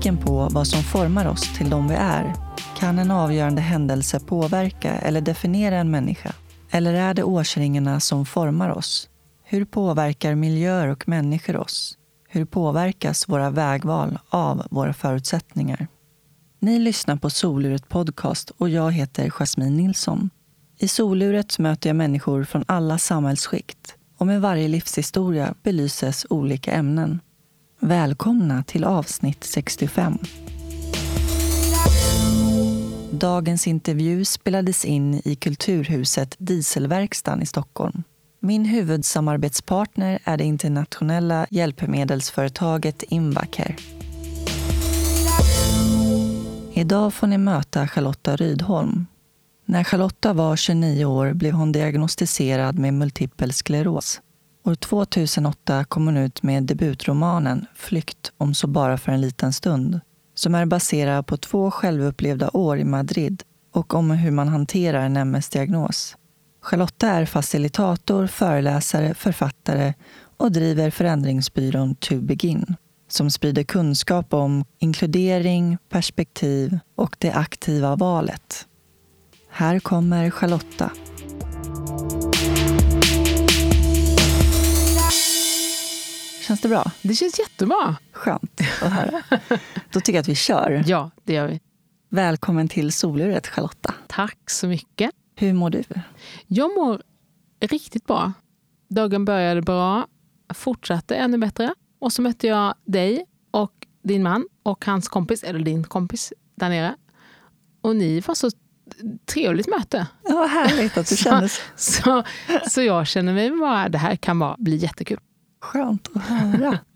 nyfiken på vad som formar oss till de vi är. Kan en avgörande händelse påverka eller definiera en människa? Eller är det årsringarna som formar oss? Hur påverkar miljöer och människor oss? Hur påverkas våra vägval av våra förutsättningar? Ni lyssnar på Soluret Podcast och jag heter Jasmine Nilsson. I Soluret möter jag människor från alla samhällsskikt och med varje livshistoria belyses olika ämnen. Välkomna till avsnitt 65. Dagens intervju spelades in i Kulturhuset Dieselverkstan i Stockholm. Min huvudsamarbetspartner är det internationella hjälpmedelsföretaget Invacare. Idag får ni möta Charlotta Rydholm. När Charlotta var 29 år blev hon diagnostiserad med multipel skleros. År 2008 kom hon ut med debutromanen Flykt om så bara för en liten stund som är baserad på två självupplevda år i Madrid och om hur man hanterar en MS-diagnos. Charlotta är facilitator, föreläsare, författare och driver förändringsbyrån To Begin som sprider kunskap om inkludering, perspektiv och det aktiva valet. Här kommer Charlotta. Känns det bra? Det känns jättebra. Skönt att höra. Då tycker jag att vi kör. Ja, det gör vi. Välkommen till soluret, Charlotta. Tack så mycket. Hur mår du? Jag mår riktigt bra. Dagen började bra, fortsatte ännu bättre. Och så mötte jag dig och din man och hans kompis, eller din kompis där nere. Och ni var så trevligt möte. Ja, vad härligt att du känner så. Så, så jag känner mig bara, det här kan bara bli jättekul. Skönt att höra.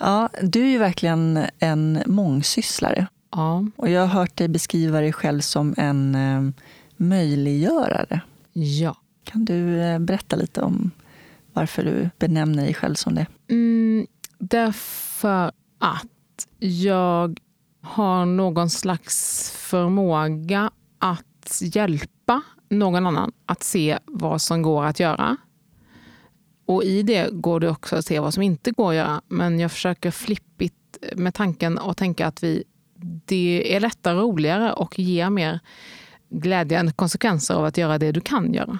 Ja, du är ju verkligen en mångsysslare. Ja. Och jag har hört dig beskriva dig själv som en eh, möjliggörare. ja. Kan du eh, berätta lite om varför du benämner dig själv som det? Mm, därför att jag har någon slags förmåga att hjälpa någon annan att se vad som går att göra. Och i det går det också att se vad som inte går att göra. Men jag försöker flippigt med tanken och tänka att vi, det är lättare och roligare och ger mer glädje än konsekvenser av att göra det du kan göra.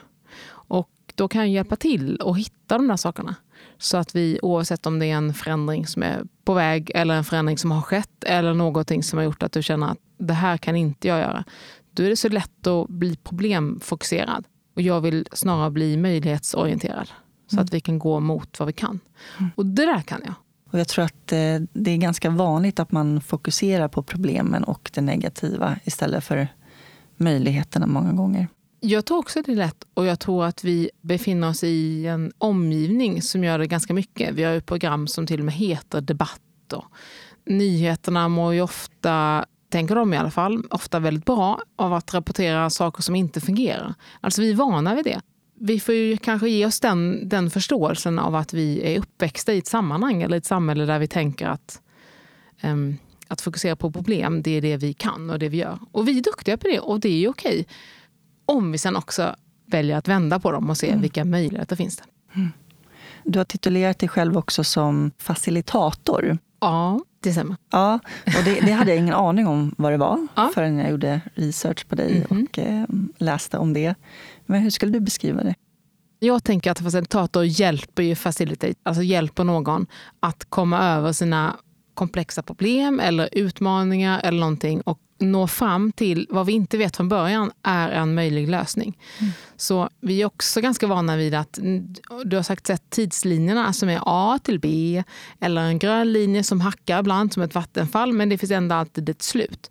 Och då kan jag hjälpa till och hitta de där sakerna. Så att vi, oavsett om det är en förändring som är på väg eller en förändring som har skett eller någonting som har gjort att du känner att det här kan inte jag göra. Då är det så lätt att bli problemfokuserad. Och jag vill snarare bli möjlighetsorienterad. Så att vi kan gå mot vad vi kan. Och det där kan jag. Och jag tror att eh, det är ganska vanligt att man fokuserar på problemen och det negativa istället för möjligheterna många gånger. Jag tror också det är lätt och jag tror att vi befinner oss i en omgivning som gör det ganska mycket. Vi har ju program som till och med heter Debatt. Och nyheterna mår ju ofta, tänker de i alla fall, ofta väldigt bra av att rapportera saker som inte fungerar. Alltså vi är vana vid det. Vi får ju kanske ge oss den, den förståelsen av att vi är uppväxta i ett sammanhang eller ett samhälle där vi tänker att ehm, att fokusera på problem, det är det vi kan och det vi gör. Och vi är duktiga på det och det är ju okej. Om vi sen också väljer att vända på dem och se vilka möjligheter finns det. Du har titulerat dig själv också som facilitator. Ja, det stämmer. Ja, och det, det hade jag ingen aning om vad det var Ja. förrän jag gjorde research på dig och eh, läste om det. Men hur skulle du beskriva det? Jag tänker att facilitator hjälper ju facilitate, alltså hjälper någon att komma över sina komplexa problem eller utmaningar eller någonting och nå fram till vad vi inte vet från början är en möjlig lösning. Så vi är också ganska vana vid att mm, du har sagt sett tidslinjerna som är A till B eller en grön linje som hackar ibland som ett vattenfall men det finns ändå alltid ett slut.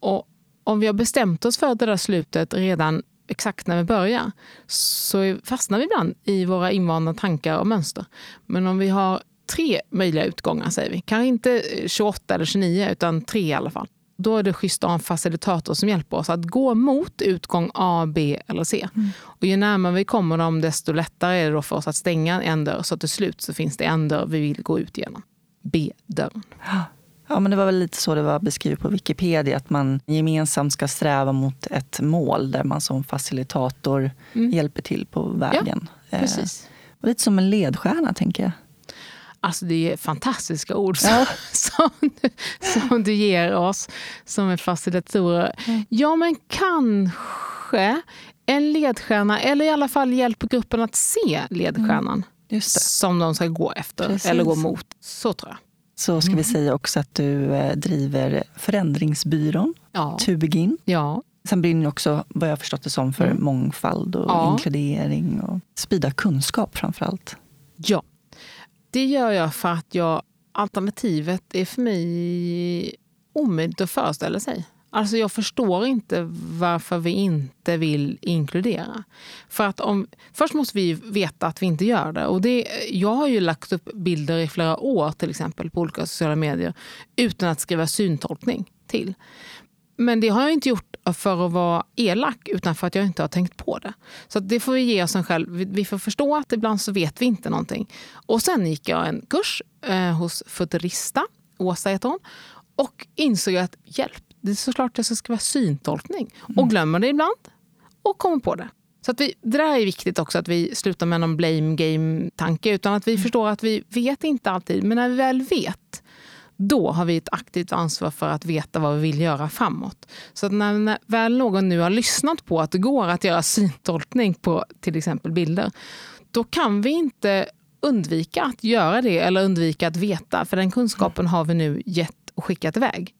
Och om vi har bestämt oss för det där slutet redan exakt när vi börjar så fastnar vi ibland i våra invanda tankar och mönster. Men om vi har tre möjliga utgångar, säger vi, kanske inte 28 eller 29 utan tre i alla fall. Då är det schysst att ha en facilitator som hjälper oss att gå mot utgång A, B eller C. Och ju närmare vi kommer dem, desto lättare är det för oss att stänga en dörr. Så till slut så finns det en dörr vi vill gå ut genom. B-dörren. Ja, men det var väl lite så det var beskrivet på Wikipedia, att man gemensamt ska sträva mot ett mål där man som facilitator hjälper till på vägen. Eh, Precis. och lite som en ledstjärna, tänker jag. Alltså det är fantastiska ord som, som, du, som du ger oss som är facilitatorer. Mm. Ja, men kanske en ledstjärna, eller i alla fall hjälper gruppen att se ledstjärnan mm. som de ska gå efter Precis. eller gå mot. Så tror jag. Så ska mm. vi säga också att du eh, driver Förändringsbyrån, ja. To Begin. Ja. Sen brinner du också, vad jag förstått det som, för mm. mångfald och ja. inkludering och sprida kunskap framför allt. Ja, det gör jag för att jag, alternativet är för mig omöjligt att föreställa sig. Alltså jag förstår inte varför vi inte vill inkludera. För att om, först måste vi veta att vi inte gör det. Och det. Jag har ju lagt upp bilder i flera år till exempel på olika sociala medier utan att skriva syntolkning till. Men det har jag inte gjort för att vara elak utan för att jag inte har tänkt på det. Så det får vi ge oss en själv. Vi får förstå att ibland så vet vi inte någonting. Och sen gick jag en kurs eh, hos Futurista, Åsa heter hon, och insåg att hjälp, det är såklart jag ska skriva syntolkning. Mm. Och glömmer det ibland och kommer på det. Så att vi, det där är viktigt också, att vi slutar med någon blame game-tanke. Utan att vi mm. förstår att vi vet inte alltid. Men när vi väl vet, då har vi ett aktivt ansvar för att veta vad vi vill göra framåt. Så när, när väl någon nu har lyssnat på att det går att göra syntolkning på till exempel bilder, då kan vi inte undvika att göra det eller undvika att veta. För den kunskapen har vi nu gett och skickat iväg.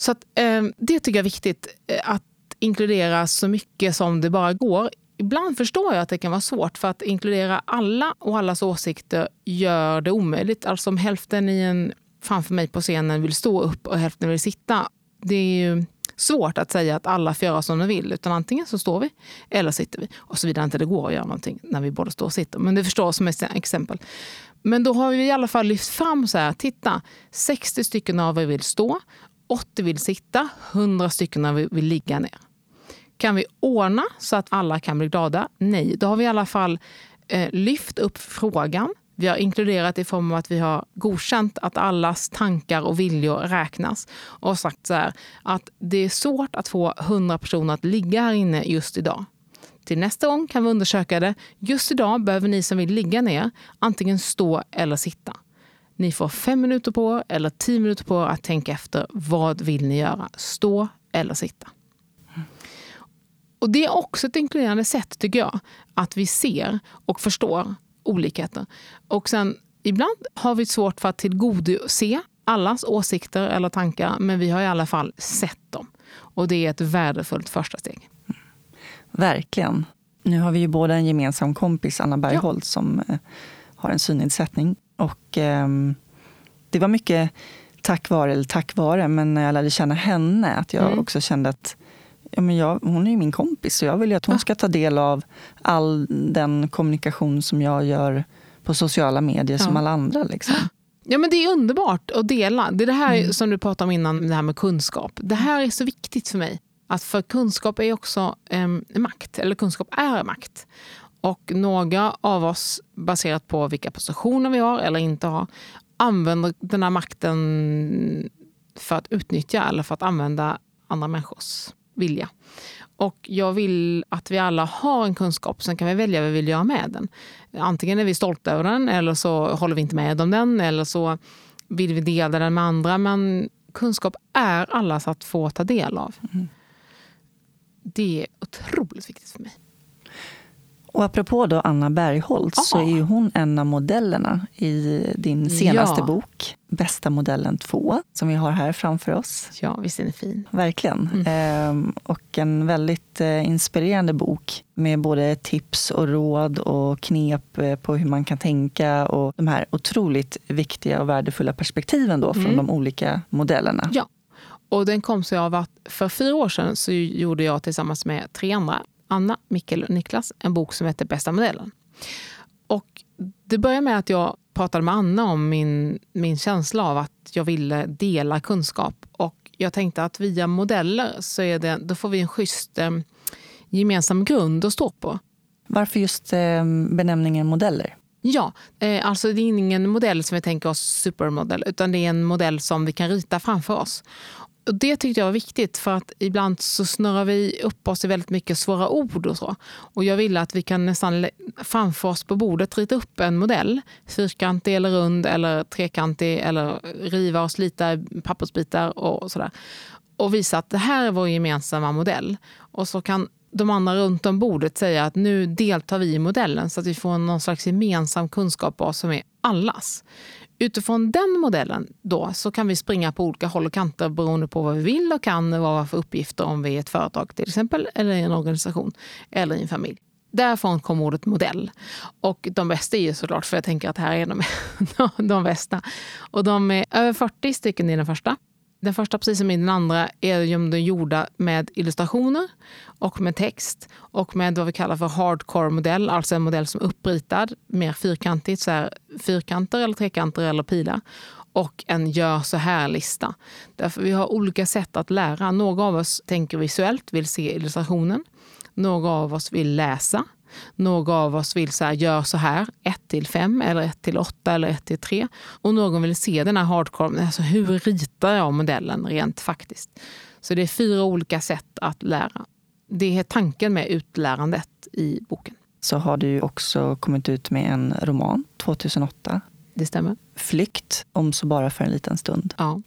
Så att, eh, det tycker jag är viktigt, eh, att inkludera så mycket som det bara går. Ibland förstår jag att det kan vara svårt för att inkludera alla och allas åsikter gör det omöjligt. Alltså om hälften i en, framför mig på scenen vill stå upp och hälften vill sitta. Det är ju svårt att säga att alla får göra som de vill. Utan antingen så står vi eller sitter vi. Och såvida inte det går att göra någonting när vi både står och sitter. Men det förstår som ett exempel. Men då har vi i alla fall lyft fram så här, titta, 60 stycken av er vill stå 80 vill sitta, 100 stycken vill ligga ner. Kan vi ordna så att alla kan bli glada? Nej, då har vi i alla fall eh, lyft upp frågan. Vi har inkluderat i form av att vi har godkänt att allas tankar och viljor räknas och sagt så här, att det är svårt att få 100 personer att ligga här inne just idag. Till nästa gång kan vi undersöka det. Just idag behöver ni som vill ligga ner antingen stå eller sitta. Ni får fem minuter på er eller tio minuter på att tänka efter. Vad vill ni göra? Stå eller sitta? Och Det är också ett inkluderande sätt, tycker jag, att vi ser och förstår olikheter. Och sen Ibland har vi svårt för att tillgodose allas åsikter eller tankar, men vi har i alla fall sett dem. Och det är ett värdefullt första steg. Verkligen. Nu har vi ju båda en gemensam kompis, Anna Bergholt, ja. som eh, har en synnedsättning. Och eh, det var mycket tack vare, eller tack vare, men när jag lärde känna henne, att jag mm. också kände att ja, men jag, hon är ju min kompis så jag vill ju att hon ska ta del av all den kommunikation som jag gör på sociala medier ja. som alla andra. Liksom. Ja, men det är underbart att dela. Det är det här mm. som du pratade om innan, det här med kunskap. Det här är så viktigt för mig. Att för kunskap är också eh, makt, eller kunskap är makt. Och några av oss, baserat på vilka positioner vi har eller inte har, använder den här makten för att utnyttja eller för att använda andra människors vilja. Och jag vill att vi alla har en kunskap, sen kan vi välja vad vi vill göra med den. Antingen är vi stolta över den, eller så håller vi inte med om den, eller så vill vi dela den med andra. Men kunskap är allas att få ta del av. Mm. Det är otroligt viktigt för mig. Och apropå då Anna Bergholtz, så är hon en av modellerna i din senaste ja. bok, Bästa modellen 2, som vi har här framför oss. Ja, visst är den fin. Verkligen. Mm. Ehm, och en väldigt eh, inspirerande bok med både tips och råd och knep eh, på hur man kan tänka och de här otroligt viktiga och värdefulla perspektiven då från mm. de olika modellerna. Ja, och den kom sig av att för fyra år sedan så gjorde jag tillsammans med tre andra Anna, Mikkel och Niklas en bok som heter Bästa modellen. Och det började med att jag pratade med Anna om min, min känsla av att jag ville dela kunskap. Och jag tänkte att via modeller så är det, då får vi en schysst eh, gemensam grund att stå på. Varför just eh, benämningen modeller? Ja, eh, alltså det är ingen modell som vi tänker oss supermodell, utan det är en modell som vi kan rita framför oss. Och det tyckte jag var viktigt för att ibland så snurrar vi upp oss i väldigt mycket svåra ord och så. Och jag ville att vi kan nästan framför oss på bordet rita upp en modell. Fyrkantig eller rund eller trekantig eller riva oss lite pappersbitar och sådär. Och visa att det här är vår gemensamma modell. Och så kan de andra runt om bordet säga att nu deltar vi i modellen så att vi får någon slags gemensam kunskapsbas som är allas. Utifrån den modellen då så kan vi springa på olika håll och kanter beroende på vad vi vill och kan och vad vi har för uppgifter om vi är ett företag till exempel, eller i en organisation eller i en familj. Därifrån kommer ordet modell. Och de bästa är ju såklart, för jag tänker att här är de, de bästa. Och de är över 40 stycken i den första. Den första, precis som i den andra, är ju de gjorda med illustrationer och med text och med vad vi kallar för hardcore-modell, alltså en modell som är uppritad, mer fyrkantigt, så här, fyrkanter eller trekanter eller pilar och en gör så här-lista. Därför vi har olika sätt att lära. Några av oss tänker visuellt, vill se illustrationen. Några av oss vill läsa. Några av oss vill så här, gör så här, 1 till 5 eller 1 till 8 eller 1 till 3. Och någon vill se den här hardcore, alltså hur ritar jag modellen rent faktiskt? Så det är fyra olika sätt att lära. Det är tanken med utlärandet i boken. Så har du också kommit ut med en roman 2008. Det stämmer. Flykt, om så bara för en liten stund. Ja.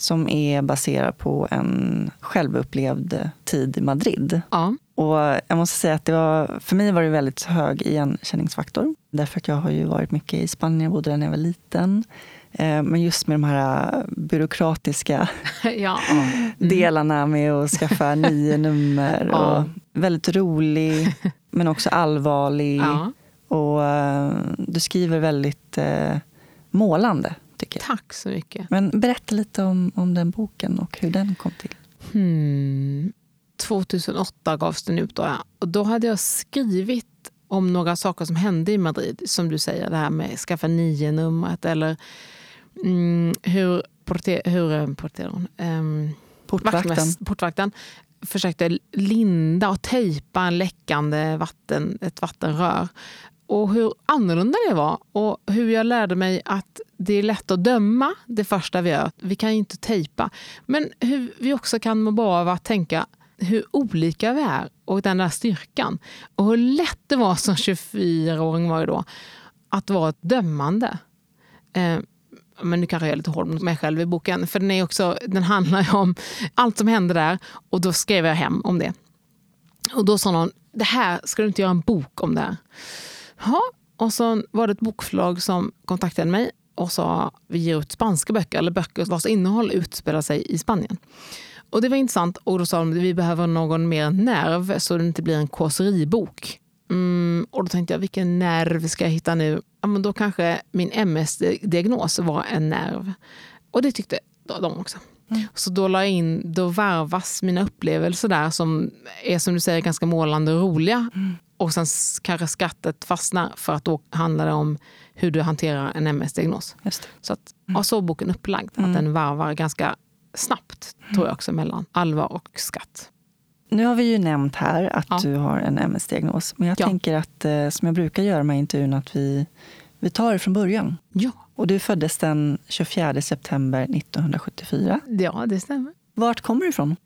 Som är baserad på en självupplevd tid i Madrid. Ja. Och jag måste säga att det var, för mig var det väldigt hög igenkänningsfaktor. Därför att jag har ju varit mycket i Spanien, jag bodde där när jag var liten. Eh, men just med de här byråkratiska ja. mm. delarna med att skaffa nio nummer. Ja. Och väldigt rolig, men också allvarlig. Ja. Och uh, du skriver väldigt uh, målande, jag. Tack så mycket. Men berätta lite om, om den boken och hur den kom till. Hmm. 2008 gavs den ut. Då, ja. och då hade jag skrivit om några saker som hände i Madrid. Som du säger, det här med skaffa nio-numret eller mm, hur, porter, hur porteron, um, portvakten. portvakten försökte linda och tejpa en läckande vatten, ett vattenrör. Och hur annorlunda det var och hur jag lärde mig att det är lätt att döma det första vi gör. Vi kan inte tejpa. Men hur vi också kan må bra av att tänka hur olika vi är och den där styrkan. Och hur lätt det var som 24-åring var det då, att vara ett dömande. Eh, men nu kanske jag är lite hård mot mig själv i boken, för den, är också, den handlar ju om allt som hände där och då skrev jag hem om det. Och då sa någon, det här, ska du inte göra en bok om det här? Ja, och så var det ett bokförlag som kontaktade mig och sa, vi ger ut spanska böcker, eller böcker vars innehåll utspelar sig i Spanien. Och det var intressant och då sa de att vi behöver någon mer nerv så det inte blir en kåseribok. Mm, och då tänkte jag, vilken nerv ska jag hitta nu? Ja, men då kanske min MS-diagnos var en nerv. Och det tyckte de också. Mm. Så då la jag in, då varvas mina upplevelser där som är som du säger ganska målande och roliga. Mm. Och sen kanske skrattet fastnar för att då handlar det om hur du hanterar en MS-diagnos. Så att, mm. så boken upplagd, att den varvar ganska snabbt, tror jag också, mellan allvar och skatt. Nu har vi ju nämnt här att ja. du har en MS-diagnos. Men jag ja. tänker att, eh, som jag brukar göra med intervjun, att vi, vi tar det från början. Ja. Och du föddes den 24 september 1974. Ja, det stämmer. Vart kommer du ifrån?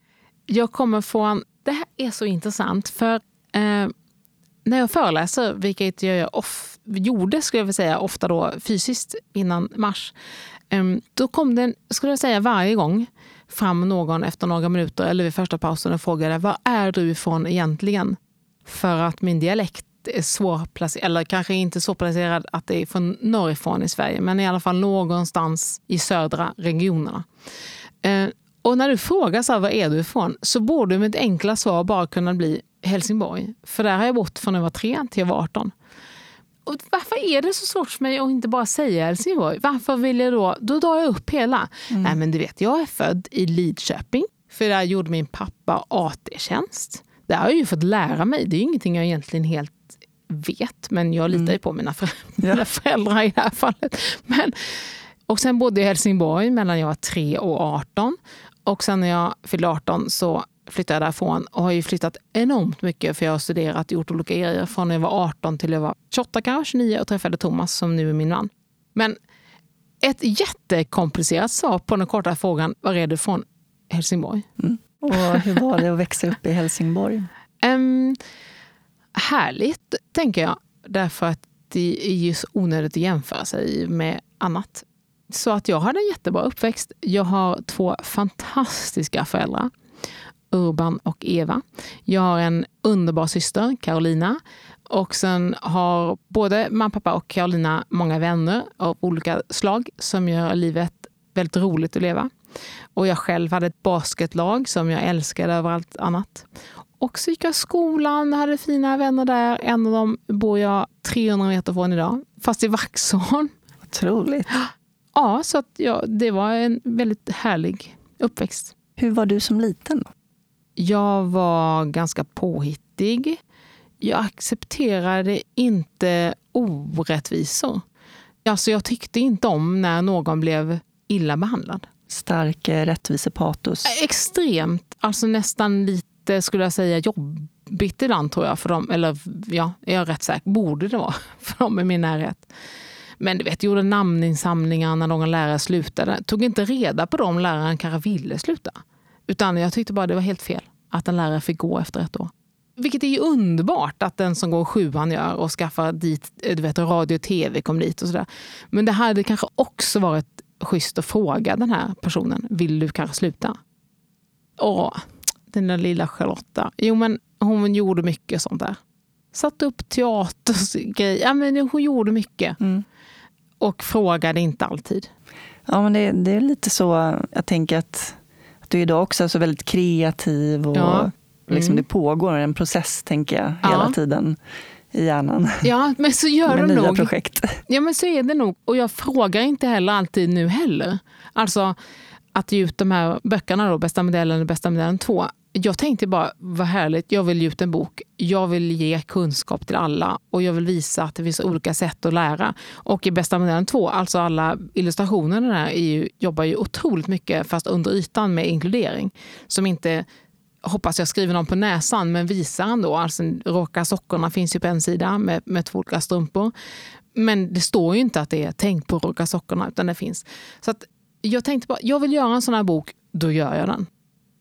Jag kommer från... Det här är så intressant, för eh, när jag föreläser, vilket jag of, gjorde skulle jag vilja säga, ofta då fysiskt innan mars, ehm, då kom det, skulle jag säga varje gång, fram någon efter några minuter eller vid första pausen och frågade var är du ifrån egentligen? För att min dialekt är svårplacerad, eller kanske inte så placerad att det är från norrifrån i Sverige, men i alla fall någonstans i södra regionerna. Ehm, och när du frågar så här, var är du ifrån så borde mitt enkla svar bara kunna bli Helsingborg. För där har jag bott från jag var tre till jag var 18. Och varför är det så svårt för mig att inte bara säga Helsingborg? Varför vill jag då? Då drar jag upp hela. Mm. Nej men du vet, jag är född i Lidköping. För där gjorde min pappa AT-tjänst. Det har jag ju fått lära mig. Det är ju ingenting jag egentligen helt vet. Men jag litar ju mm. på mina, för, mina föräldrar i det här fallet. Men, och sen bodde jag i Helsingborg mellan jag var 3 och 18. Och sen när jag fyllde 18 så flyttade jag därifrån och har ju flyttat enormt mycket för jag har studerat och gjort olika grejer från när jag var 18 till jag var 28 kanske, 29 och träffade Thomas som nu är min man. Men ett jättekomplicerat svar på den korta frågan var är du ifrån Helsingborg. Mm. Och hur var det att växa upp i Helsingborg? Um, härligt, tänker jag. Därför att det är ju så onödigt att jämföra sig med annat. Så att jag hade en jättebra uppväxt. Jag har två fantastiska föräldrar. Urban och Eva. Jag har en underbar syster, Carolina. Och sen har både mamma, pappa och Carolina många vänner av olika slag som gör livet väldigt roligt att leva. Och jag själv hade ett basketlag som jag älskade över allt annat. Och så gick jag skolan, hade fina vänner där. En av dem bor jag 300 meter från idag, fast i Vaxholm. Otroligt. Ja, så att, ja, det var en väldigt härlig uppväxt. Hur var du som liten? Jag var ganska påhittig. Jag accepterade inte orättvisor. Alltså jag tyckte inte om när någon blev illa behandlad. Stark eh, rättvisepatos. Extremt. Alltså nästan lite, skulle jag säga, jobbigt ibland tror jag. För dem, eller ja, jag är rätt säker, borde det vara för dem i min närhet. Men du vet, jag gjorde namninsamlingar när någon lärare slutade. Tog inte reda på dem läraren kanske ville sluta. Utan jag tyckte bara det var helt fel att en lärare fick gå efter ett år. Vilket är ju underbart att den som går sjuan gör och skaffar dit, du vet, radio och tv kom dit och sådär. Men det hade kanske också varit schysst att fråga den här personen, vill du kanske sluta? Åh, den där lilla Charlotta. Jo, men hon gjorde mycket sånt där. Satte upp teatergrejer. Ja, men hon gjorde mycket. Mm. Och frågade inte alltid. Ja, men det, det, är lite så. Jag tänker att du idag också är så väldigt kreativ. och ja. liksom mm. Det pågår en process, tänker jag, ja. hela tiden i hjärnan. Ja, men så gör med det nya nog. projekt. Ja, men så är det nog. Och jag frågar inte heller alltid nu heller. Alltså att ge ut de här böckerna, då, Bästa modellen och Bästa modellen 2. Jag tänkte bara, vad härligt, jag vill ge ut en bok. Jag vill ge kunskap till alla och jag vill visa att det finns olika sätt att lära. Och i Bästa modellen 2, alltså alla illustrationerna där, är ju, jobbar ju otroligt mycket, fast under ytan, med inkludering. Som inte hoppas jag skriver någon på näsan, men visar ändå. Alltså, råka sockorna finns ju på en sida med, med två olika strumpor. Men det står ju inte att det är tänk på råka sockorna, utan det finns. Så att jag tänkte bara, jag vill göra en sån här bok, då gör jag den.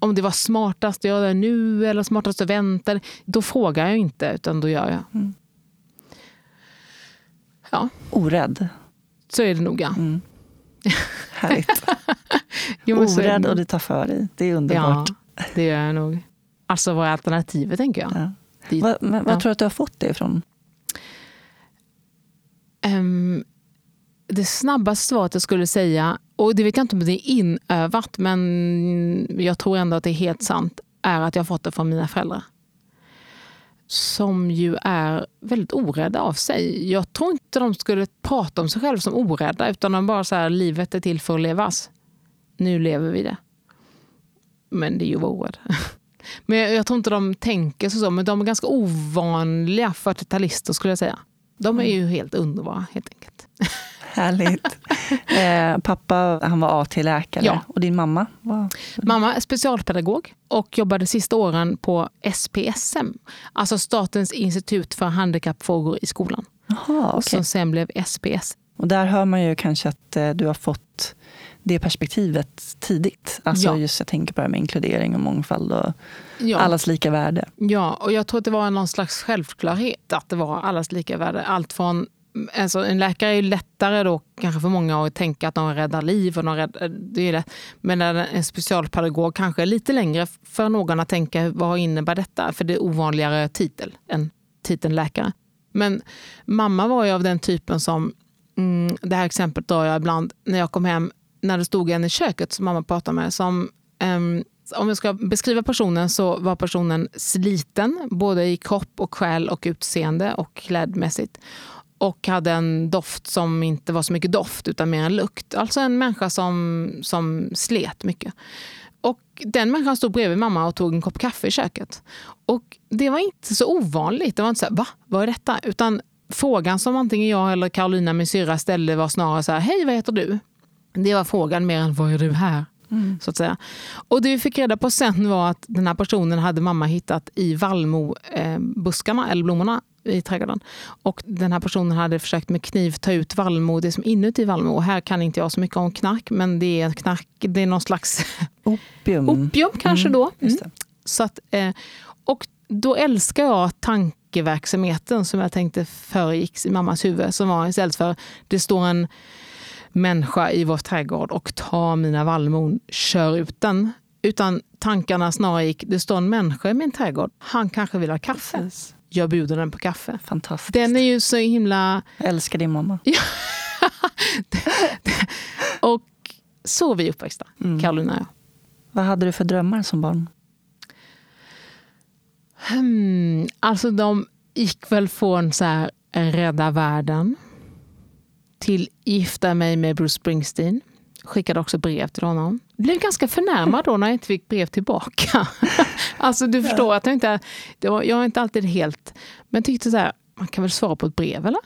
Om det var smartast att göra det nu eller smartast att vänta, då frågar jag inte, utan då gör jag. Mm. Ja. Orädd. Så är det nog, ja. Mm. Härligt. jo, Orädd och du tar för dig. Det är underbart. Ja. Det gör jag nog. Alltså vad är alternativet tänker jag. Ja. Dit, vad, men, vad ja. tror du att du har fått det ifrån? Um, det snabbaste svaret jag skulle säga, och det vet jag inte om det är inövat, men jag tror ändå att det är helt sant, är att jag har fått det från mina föräldrar. Som ju är väldigt orädda av sig. Jag tror inte de skulle prata om sig själva som orädda, utan de bara så här, livet är till för att levas. Nu lever vi det. Men det är ju vård. Men jag, jag, tror inte de tänker så, men de är ganska ovanliga 40-talister skulle jag säga. De är ju mm. helt underbara helt enkelt. Härligt. Eh, pappa han var AT-läkare ja. och din mamma? Var... Mamma är specialpedagog och jobbade sista åren på SPSM, alltså Statens institut för handikappfrågor i skolan. Aha, okay. Som sen blev SPS. Och där hör man ju kanske att eh, du har fått det perspektivet tidigt. Alltså ja. just jag tänker på det här med inkludering och mångfald och ja. allas lika värde. Ja, och jag tror att det var någon slags självklarhet att det var allas lika värde. Allt från Alltså en läkare är ju lättare då kanske för många att tänka att de räddar liv. Och de räddar, det är det. Men en specialpedagog kanske är lite längre för någon att tänka vad innebär detta? För det är ovanligare titel än titeln läkare. Men mamma var ju av den typen som, mm, det här exemplet drar jag ibland när jag kom hem när det stod en i köket som mamma pratade med. Som, um, om jag ska beskriva personen så var personen sliten, både i kropp och själ och utseende och klädmässigt. Och hade en doft som inte var så mycket doft utan mer en lukt. Alltså en människa som, som slet mycket. Och den människan stod bredvid mamma och tog en kopp kaffe i köket. Och det var inte så ovanligt. Det var inte så här, va? Vad är detta? Utan frågan som antingen jag eller Carolina, min syrra, ställde var snarare så här, hej vad heter du? Det var frågan mer än vad är du här? Mm. Så att säga. Och det vi fick reda på sen var att den här personen hade mamma hittat i vallmobuskarna, eller blommorna i trädgården. Och den här personen hade försökt med kniv ta ut vallmo, det som är inuti vallmo. Och här kan inte jag så mycket om knark, men det är knark, det är någon slags Opium. Opium kanske då. Mm. Just det. Så att, eh, och då älskar jag tankeverksamheten som jag tänkte föregicks i mammas huvud. Som var istället för det står en människa i vår trädgård och tar mina vallmon, kör ut den. Utan tankarna snarare gick, det står en människa i min trädgård. Han kanske vill ha kaffe. Precis. Jag bjuder den på kaffe. Fantastiskt. Den är ju så himla... Jag älskar din mamma. Och så är vi uppväxta, Mm. Carolina och jag. Vad hade du för drömmar som barn? Hmm, alltså de gick väl från så här, rädda världen till gifta mig med Bruce Springsteen. Skickade också brev till honom. Blev ganska förnärmad då när jag inte fick brev tillbaka. alltså du förstår att jag inte, jag är inte alltid helt... Men tyckte så här, man kan väl svara på ett brev eller?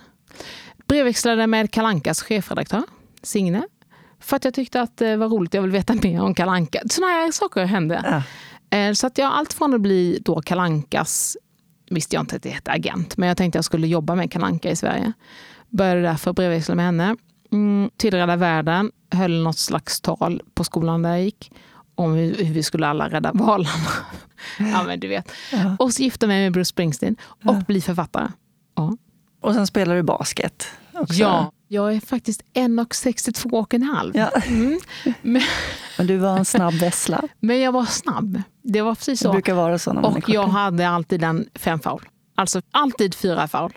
Brevväxlade med Kalankas chefredaktör, Signe. För att jag tyckte att det var roligt, jag vill veta mer om Kalanka. Sådana här saker hände. Ja. Eh, Så att jag allt från att bli då Kalankas visste jag inte att det hette agent, men jag tänkte att jag skulle jobba med Kalanka i Sverige. Började därför brevväxla med henne. Mm, till Rädda Världen, höll något slags tal på skolan där jag gick om hur hur vi skulle alla rädda valarna. ja, men du vet. Ja. Och så gifta mig med Bruce Springsteen och Ja. bli författare. Ja. Och sen spelar du basket också. ja, jag är faktiskt 1,62 och en halv. Ja. Mm. Men, Men du var en snabb vessla. men jag var snabb. Det var precis Det så. brukar vara så när man är Och jag kortare. hade alltid en fem foul. Alltså alltid fyra foul.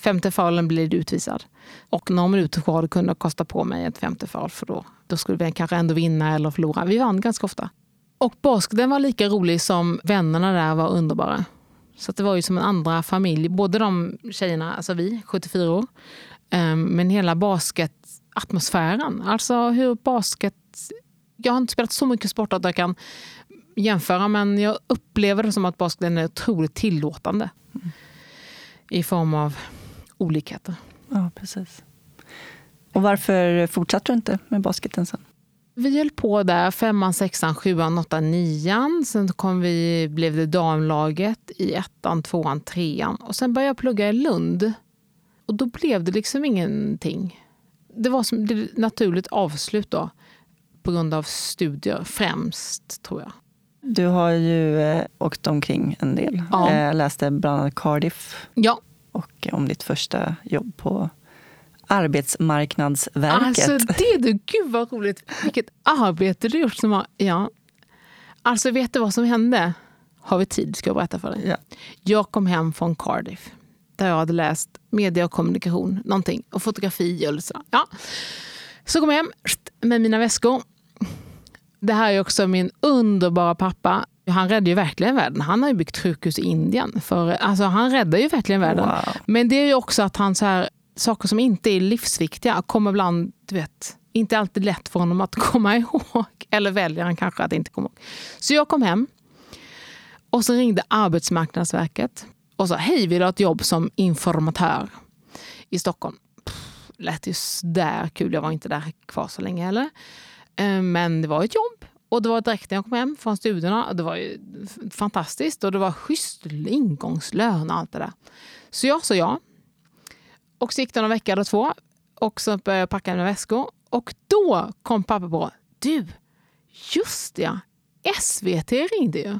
Femte foulen blir du utvisad. Och några minuter kvar kunde jag kosta på mig ett femte foul för då, då skulle vi kanske ändå vinna eller förlora. Vi vann ganska ofta. Och basketen var lika rolig som vännerna där var underbara. Så det var ju som en andra familj. Både de tjejerna, alltså vi, 74 år, ehm, men hela basketatmosfären. Alltså hur basket... Jag har inte spelat så mycket sport att jag kan jämföra, men jag upplever det som att basketen är otroligt tillåtande. I form av olikheter. Ja, precis. Och varför fortsatte du inte med basketen sen? Vi höll på där, femman, sexan, sjuan, åttan, nian. Sen kom vi, blev det damlaget i ettan, tvåan, trean. Och sen började jag plugga i Lund. Och då blev det liksom ingenting. Det var som ett naturligt avslut då. På grund av studier främst, tror jag. Du har ju eh, åkt omkring en del. Ja. Eh, läste bland annat Cardiff Ja, och om ditt första jobb på Arbetsmarknadsverket. Alltså det du, gud vad roligt. Vilket arbete du gjort. Som har, ja. Alltså vet du vad som hände? Har vi tid ska jag berätta för dig. Ja. Jag kom hem från Cardiff. Där jag hade läst media och kommunikation, någonting. Och fotografi och så. Ja. Så kom jag hem med mina väskor. Det här är också min underbara pappa. Han räddade ju verkligen världen. Han har ju byggt sjukhus i Indien. För, alltså, han räddar ju verkligen världen. Wow. Men det är ju också att han så här, saker som inte är livsviktiga kommer ibland, du vet, inte alltid lätt för honom att komma ihåg. Eller väljer han kanske att inte komma ihåg. Så jag kom hem och så ringde Arbetsmarknadsverket och sa hej, vill du ha ett jobb som informatör i Stockholm? Pff, lät ju där kul, jag var inte där kvar så länge heller. Eh, Men det var ett jobb. Och det var direkt när jag kom hem från studierna. Det var ju fantastiskt och det var schysst ingångslön och allt det där. Så jag sa ja. Och så gick det någon vecka eller två och så började jag packa mina väskor. Och då kom pappa på, du, just det, ja, SVT ringde ju.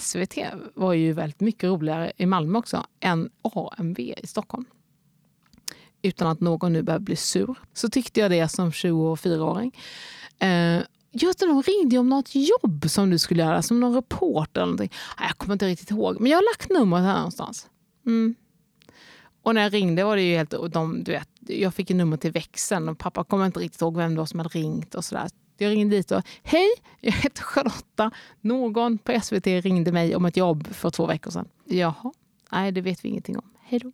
SVT var ju väldigt mycket roligare i Malmö också än AMV i Stockholm. Utan att någon nu behöver bli sur. Så tyckte jag det som 24-åring. Eh, just det, de ringde om något jobb som du skulle göra, som någon reporter eller någonting. Jag kommer inte riktigt ihåg, men jag har lagt numret här någonstans. Mm. Och när jag ringde var det ju helt... De, du vet, jag fick ett nummer till växeln och pappa kommer inte riktigt ihåg vem det var som hade ringt. och sådär. Jag ringde dit och hej, jag heter Charlotta. Någon på SVT ringde mig om ett jobb för två veckor sedan. Jaha, nej det vet vi ingenting om. Hej då.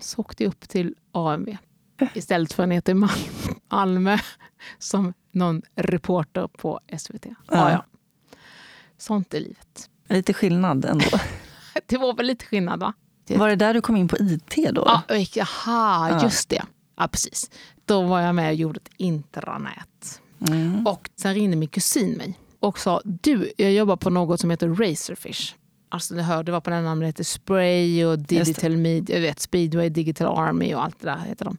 Så åkte jag upp till AMV istället för ner till Mal- Malmö som någon reporter på SVT. Ja, Ja. Sånt är livet. Lite skillnad ändå. Det var väl lite skillnad va? Var det där du kom in på IT då? Ja, Jaha, Ja. just det. Ja, precis. Då var jag med och gjorde ett intranät. Mm. Och sen ringde min kusin mig och sa du, jag jobbar på något som heter Razorfish. Alltså det var på den namnet heter Spray och Digital Media, vet, Speedway, Digital Army och allt det där heter de.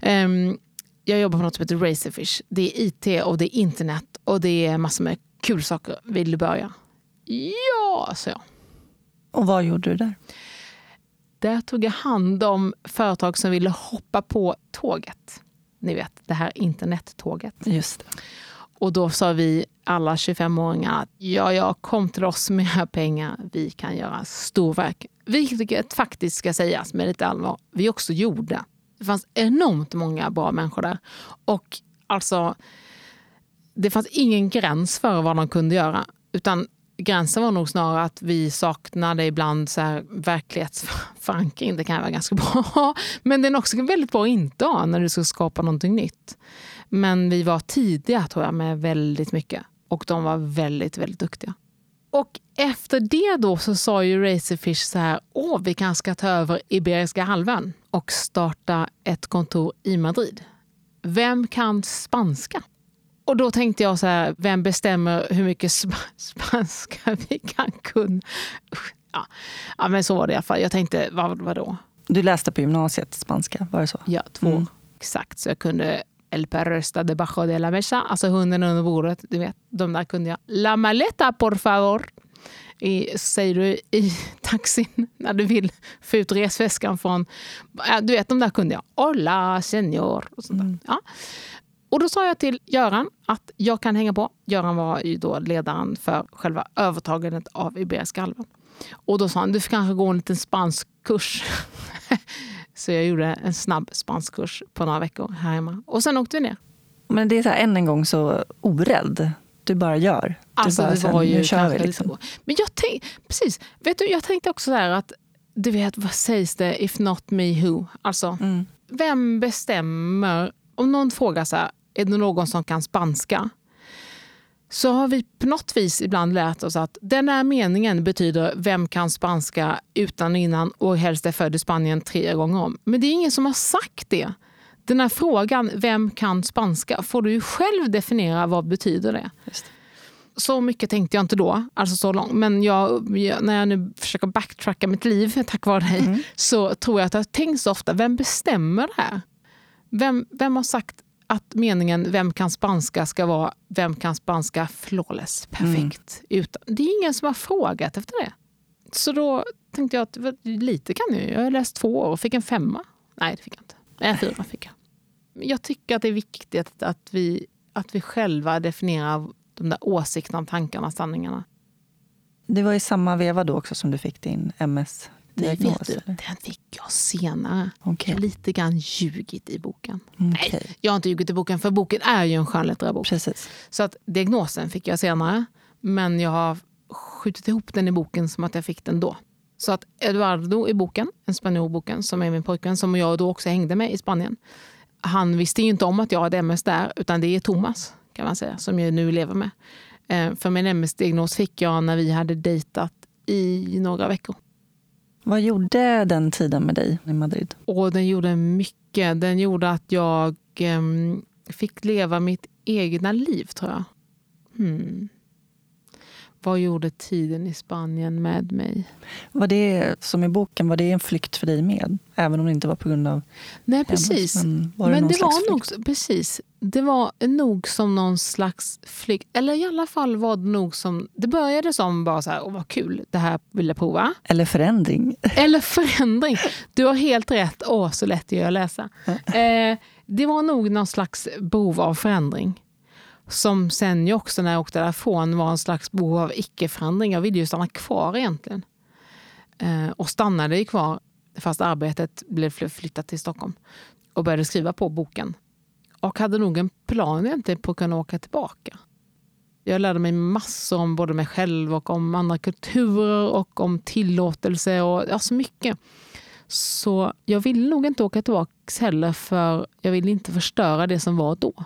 Ehm, jag jobbar på något som heter Razorfish. Det är IT och det är internet och det är massor med kul saker. Vill du börja? Ja, sa jag. Och vad gjorde du där? Där tog jag hand om företag som ville hoppa på tåget. Ni vet, det här internettåget. Just det. Och då sa vi alla 25-åringar att ja, ja, kom till oss med era pengar. Vi kan göra storverk. Vilket faktiskt ska sägas med lite allvar, vi också gjorde. Det fanns enormt många bra människor där. Och alltså, det fanns ingen gräns för vad de kunde göra. Utan gränsen var nog snarare att vi saknade ibland så här verklighetsförankring. Det kan vara ganska bra. Men den är också väldigt bra att inte ha när du ska skapa någonting nytt. Men vi var tidiga tror jag med väldigt mycket. Och de var väldigt, väldigt duktiga. Och efter det då så sa ju Razorfish så här, åh vi kanske ska ta över Iberiska halvön och starta ett kontor i Madrid. Vem kan spanska? Och då tänkte jag så här, vem bestämmer hur mycket sp spanska vi kan kunna? Ja. ja, men så var det i alla fall. Jag tänkte, vad, vadå? Du läste på gymnasiet spanska, var det så? Ja, två. Mm. Exakt, så jag kunde El perro debajo de la mesa, alltså hunden under bordet. Du vet, de där kunde jag. La maleta por favor. I, säger du i taxin när du vill få ut resväskan från... Du vet, de där kunde jag. Hola, senor. Och, sånt mm. ja. och då sa jag till Göran att jag kan hänga på. Göran var ju då ledaren för själva övertagandet av Iberiska halvön. Och då sa han, du får kanske gå en liten spansk kurs. Så jag gjorde en snabb spanskkurs på några veckor här hemma. Och sen åkte vi ner. Men det är så här, än en gång så orädd. Du bara gör. Du alltså, bara, det var ju nu kör vi liksom. Men jag tänkte, precis. Vet du, jag tänkte också så här att, du vet, vad sägs det? If not me, who? Alltså, mm. vem bestämmer? Om någon frågar så här, är det någon som kan spanska? Så har vi på något vis ibland lärt oss att den här meningen betyder vem kan spanska utan innan och helst är född i Spanien tre gånger om. Men det är ingen som har sagt det. Den här frågan, vem kan spanska, får du själv definiera vad betyder det. Just. Så mycket tänkte jag inte då, alltså så långt. Men jag, när jag nu försöker backtracka mitt liv tack vare dig, mm. så tror jag att jag har tänkt så ofta, vem bestämmer det här? Vem, vem har sagt att meningen vem kan spanska ska vara vem kan spanska flawless, perfekt. Mm. Utan, det är ingen som har frågat efter det. Så då tänkte jag att lite kan jag. Jag har läst två år och fick en femma. Nej, det fick jag inte. Nej, fyra fick jag. Jag tycker att det är viktigt att vi, att vi själva definierar de där åsikterna, tankarna, sanningarna. Det var i samma veva då också som du fick din MS Nej, vet du, den fick jag senare. Okay. Har lite grann ljugit i boken. Okay. Nej, jag har inte ljugit i boken, för boken är ju en skönlitterär. Precis. Så att diagnosen fick jag senare, men jag har skjutit ihop den i boken som att jag fick den då. Så att Eduardo i boken, en spanjorboken som är min pojkvän, som jag då också hängde med i Spanien. Han visste ju inte om att jag hade MS där, utan det är Thomas kan man säga, som jag nu lever med. Eh, för min MS-diagnos fick jag när vi hade dejtat i några veckor. Vad gjorde den tiden med dig i Madrid? Och den gjorde mycket. Den gjorde att jag eh, fick leva mitt egna liv, tror jag. Hmm. Vad gjorde tiden i Spanien med mig? Var det, som i boken, var det en flykt för dig med? Även om det inte var på grund av Nej, precis. Men, var det, men det var nog, precis. Det var nog som någon slags flykt. Eller i alla fall var det nog som... Det började som bara så här, åh vad kul, det här vill jag prova. Eller förändring. Eller förändring. Du har helt rätt. Åh, så lätt det är att läsa. Eh, det var nog någon slags behov av förändring. Som sen ju också när jag åkte därifrån var en slags behov av icke-förändring. Jag ville ju stanna kvar egentligen. Eh, och stannade ju kvar fast arbetet blev flyttat till Stockholm. Och började skriva på boken. Och hade nog en plan egentligen på att kunna åka tillbaka. Jag lärde mig massor om både mig själv och om andra kulturer och om tillåtelse och ja, så mycket. Så jag ville nog inte åka tillbaka heller för jag ville inte förstöra det som var då.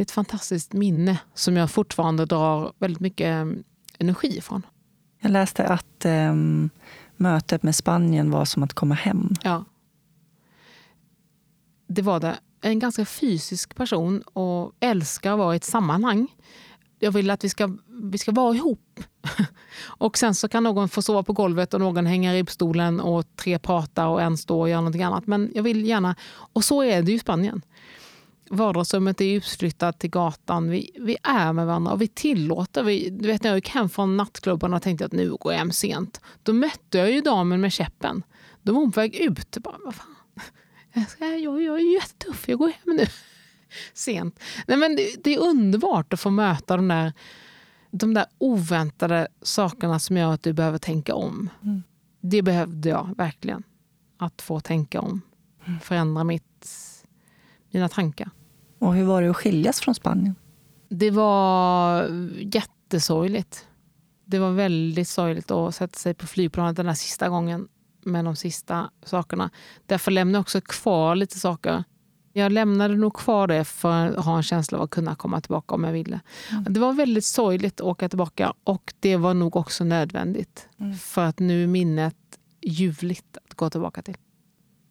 Det är ett fantastiskt minne som jag fortfarande drar väldigt mycket mm, energi ifrån. Jag läste att um, mötet med Spanien var som att komma hem. Ja. Det var det. En ganska fysisk person och älskar att vara i ett sammanhang. Jag vill att vi ska vi ska vara ihop. och sen så kan någon få sova på golvet och någon hänga i ribbstolen och tre prata och en stå och göra någonting annat. Men jag vill gärna... Och så är det ju i Spanien. Vardagsrummet är utflyttat till gatan. Vi, vi är med varandra och vi tillåter. Vi, du vet när jag gick hem från nattklubben och tänkte att nu går jag hem sent. Då mötte jag ju damen med käppen. Då var hon på väg ut. Bara, vad fan? Jag, jag, jag är jättetuff, jag går hem nu. Sent. Nej, men det, det, är underbart att få möta de där, de där oväntade sakerna som gör att du behöver tänka om. Mm. Det behövde jag verkligen. Att få tänka om. Mm. Förändra mitt, mina tankar. Och hur var det att skiljas från Spanien? Det var jättesorgligt. Det var väldigt sorgligt att sätta sig på flygplanet den där sista gången med de sista sakerna. Därför lämnade jag också kvar lite saker. Jag lämnade nog kvar det för att ha en känsla av att kunna komma tillbaka om jag ville. Mm. Det var väldigt sorgligt att åka tillbaka och det var nog också nödvändigt. Mm. För att nu är minnet ljuvligt att gå tillbaka till.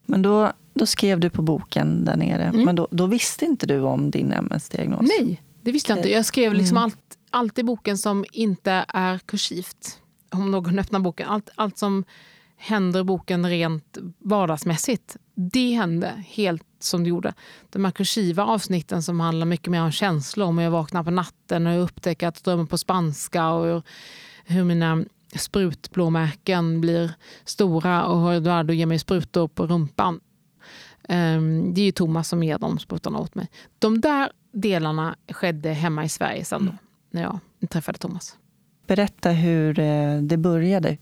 Men då, då skrev du på boken där nere. Mm. Men då, då, visste inte du om din MS-diagnos? Nej, det visste jag inte. Jag skrev liksom mm. allt, allt i boken som inte är kursivt. Om någon öppnar boken. Allt, allt som händer i boken rent vardagsmässigt. Det hände helt som det gjorde. De här kursiva avsnitten som handlar mycket mer om känslor, om jag vaknar på natten och jag upptäcker att jag drömmer på spanska och hur mina sprutblåmärken blir stora och hur Eduardo ger mig sprutor på rumpan. Ehm, det är ju Thomas som ger de sprutorna åt mig. De där delarna skedde hemma i Sverige sen då, när jag träffade Thomas. Berätta hur eh, det började.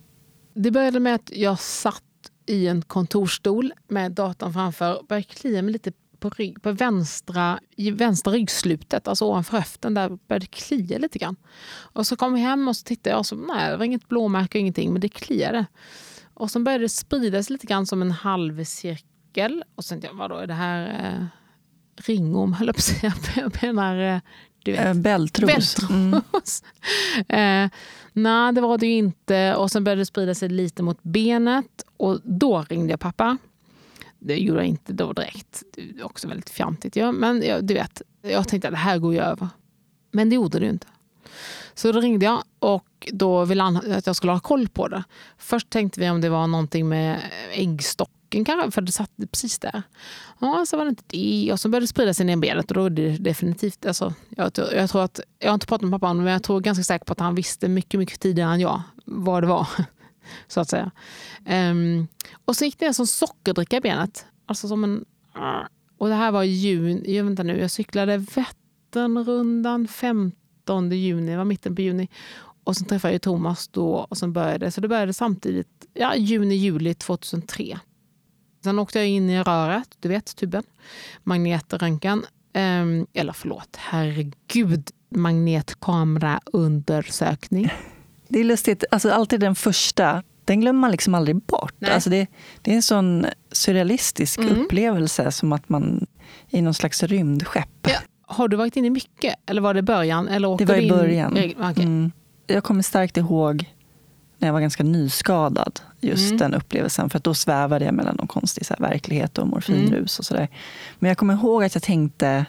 Det började med att jag satt i en kontorstol med datorn framför och började klia mig lite på, rygg, på vänstra, i vänstra ryggslutet, alltså ovanför höften. Där började det klia lite grann. Och så kom jag hem och så tittade jag och så, nej, det var inget blåmärke och ingenting, men det kliade. Och så började det spridas lite grann som en halvcirkel. Och sen tänkte jag, vadå, är det här eh, ringorm, höll jag på att säga. Jag menar, eh, du vet. Äh, bältros. bältros. Mm. eh, nej, det var det ju inte. Och sen började det sprida sig lite mot benet. Och då ringde jag pappa. Det gjorde jag inte då direkt. Det är också väldigt fjantigt. Ja, men jag, du vet, jag tänkte att det här går ju över. Men det gjorde det ju inte. Så då ringde jag och då ville han att jag skulle ha koll på det. Först tänkte vi om det var någonting med äggstock nacken kanske, för det satt precis där. Ja, så var det inte det. Och så började det sprida sig ner i benet och då är det definitivt... Alltså, jag, jag, tror att, jag har inte pratat med pappa om det, men jag tror ganska säkert på att han visste mycket, mycket tidigare än jag vad det var. så att säga. Um, och så gick det en sån sockerdricka i benet. Alltså som en... Och det här var i juni. Jag, vänta nu, jag cyklade Vätternrundan 15 juni, det var mitten på juni. Och sen träffade jag Thomas då och sen började Så det började samtidigt, ja, juni, juli 2003. Sen åkte jag in i röret, du vet tuben, magnetröntgen. Um, eller förlåt, herregud, magnetkameraundersökning. Det är lustigt, alltså alltid den första, den glömmer man liksom aldrig bort. Alltså det, det är en sån surrealistisk mm. upplevelse, som att man är i någon slags rymdskepp. Ja. Har du varit inne mycket, eller var det början? Eller det var i början. Okay. Mm. Jag kommer starkt ihåg när jag var ganska nyskadad. Just mm. den upplevelsen. För då svävade jag mellan någon konstig så här, verklighet och morfinrus. Mm. och sådär. Men jag kommer ihåg att jag tänkte,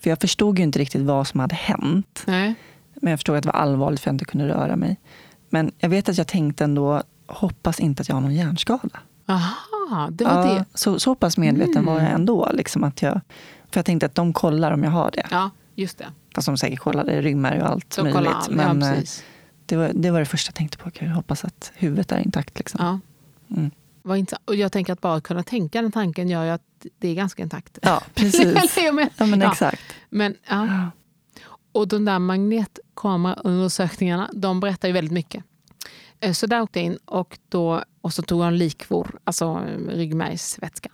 för jag förstod ju inte riktigt vad som hade hänt. Nej. Men jag förstod att det var allvarligt för jag inte kunde röra mig. Men jag vet att jag tänkte ändå, hoppas inte att jag har någon hjärnskada. Aha, det var ja, det. Så, så pass medveten mm. var jag mm. ändå. Liksom att jag, för jag tänkte att de kollar om jag har det. Ja, just det. Fast de säkert kollade ryggmärg och allt de möjligt. All, men, ja, det var, det var det första jag tänkte på. Jag hoppas att huvudet är intakt. Liksom. Ja. Mm. Och jag tänker att bara kunna tänka den tanken gör ju att det är ganska intakt. Ja, precis. ja, men exakt. Men, ja. Och de där magnetkameraundersökningarna, de berättar ju väldigt mycket. Eh, så där åkte jag in och, då, och så tog jag en likvor, alltså ryggmärgsvätska.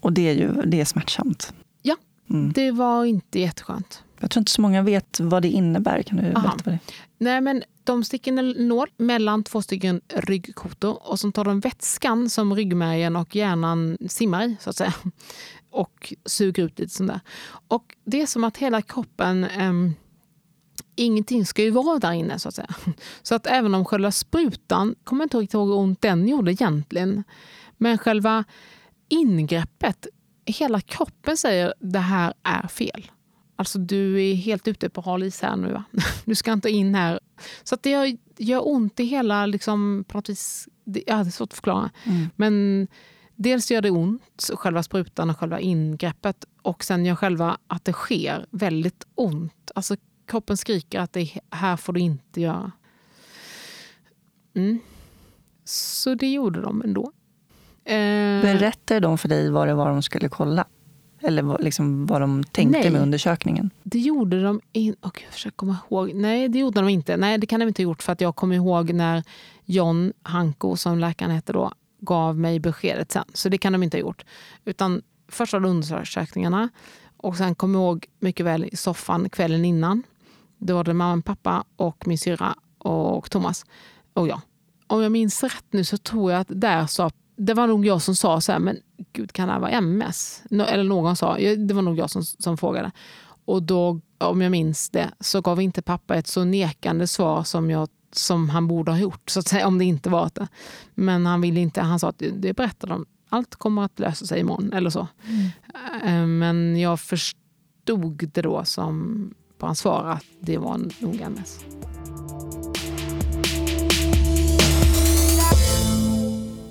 Och det är ju det är smärtsamt. Ja, mm. det var inte jätteskönt. Jag tror inte så många vet vad det innebär. Kan du berätta vad det Nej, men de sticker en nål mellan två stycken ryggkotor och så tar de vätskan som ryggmärgen och hjärnan simmar i, så att säga. Och suger ut lite sånt där. Och det är som att hela kroppen um, ingenting ska ju vara där inne så att säga. Så att även om själva sprutan, kommer inte riktigt ihåg hur ont den gjorde egentligen. Men själva ingreppet, hela kroppen säger det här är fel. Alltså du är helt ute på hal is här nu. Va? Du ska inte in här Så att det gör, gör ont i hela, liksom, på något vis, det, ja, det är svårt att förklara. Mm. Men dels gör det ont, själva sprutan och själva ingreppet. Och sen gör själva att det sker väldigt ont. Alltså kroppen skriker att det här får du inte göra. Mm. Så det gjorde de ändå. Eh, Berättade de för dig vad det var de skulle kolla? Eller vad, liksom, vad de tänkte Nej. med undersökningen? Det gjorde de inte. Oh, jag försöker komma ihåg. Nej, det gjorde de inte. Nej, det kan de inte ha gjort för att jag kommer ihåg när John Hanko, som läkaren hette då, gav mig beskedet sen. Så det kan de inte ha gjort. Utan först var det undersökningarna och sen kommer jag ihåg mycket väl i soffan kvällen innan. Då var det mamma, pappa och min syra och Thomas och jag. Om jag minns rätt nu så tror jag att där sa det var nog jag som sa så här, men gud kan det här vara MS? Eller någon sa, det var nog jag som, som frågade. Och då, om jag minns det, så gav inte pappa ett så nekande svar som, jag, som han borde ha gjort, så att säga, om det inte var det. Men han ville inte, han sa att det, berättade de, allt kommer att lösa sig imorgon, eller så. Eh, Men jag förstod det då som på hans svar att det var nog MS.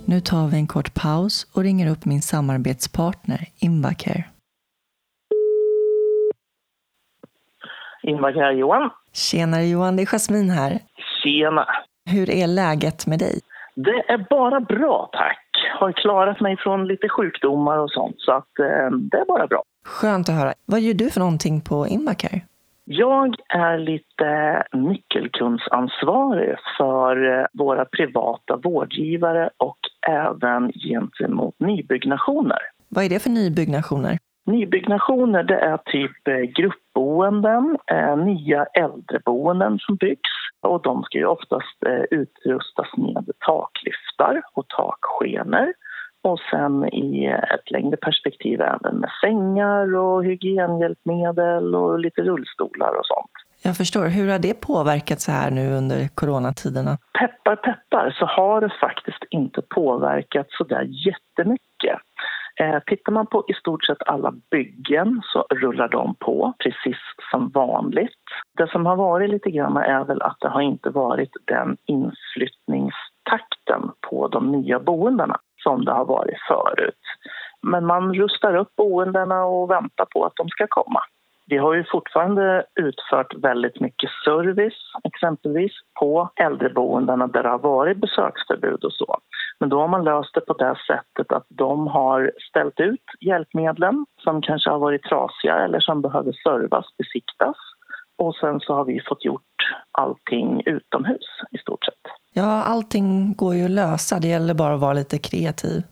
Nu tar vi en kort paus och ringer upp min samarbetspartner Invacare. Invacare Johan. Tjenare Johan, det är Jasmin här. Tjena. Hur är läget med dig? Det är bara bra tack. Har klarat mig från lite sjukdomar och sånt så att eh, det är bara bra. Skönt att höra. Vad gör du för någonting på Invacare? Jag är lite nyckelkundsansvarig för eh, våra privata vårdgivare och även gentemot nybyggnationer. Vad är det för nybyggnationer? Nybyggnationer det är typ eh, gruppboenden, eh, nya äldreboenden som byggs och de ska ju oftast utrustas med taklyftar och takskenor och sen i ett längre perspektiv även med sängar och hygienhjälpmedel och lite rullstolar och sånt. Jag förstår. Hur har det påverkat så här nu under coronatiderna? Peppar peppar så har det faktiskt inte påverkat så där jättemycket. Eh, tittar man på i stort sett alla byggen så rullar de på precis som vanligt. Det som har varit lite grann är väl att det har inte varit den inflyttningstakten på de nya boendena som det har varit förut. Men man rustar upp boendena och väntar på att de ska komma. Vi har ju fortfarande utfört väldigt mycket service, exempelvis på äldreboendena där det har varit besöksförbud och så. Men då har man löst det på det sättet att de har ställt ut hjälpmedlen som kanske har varit trasiga eller som behöver servas, besiktas. Och sen så har vi fått gjort allting utomhus i stort sett. Ja, allting går ju att lösa. Det gäller bara att vara lite kreativ.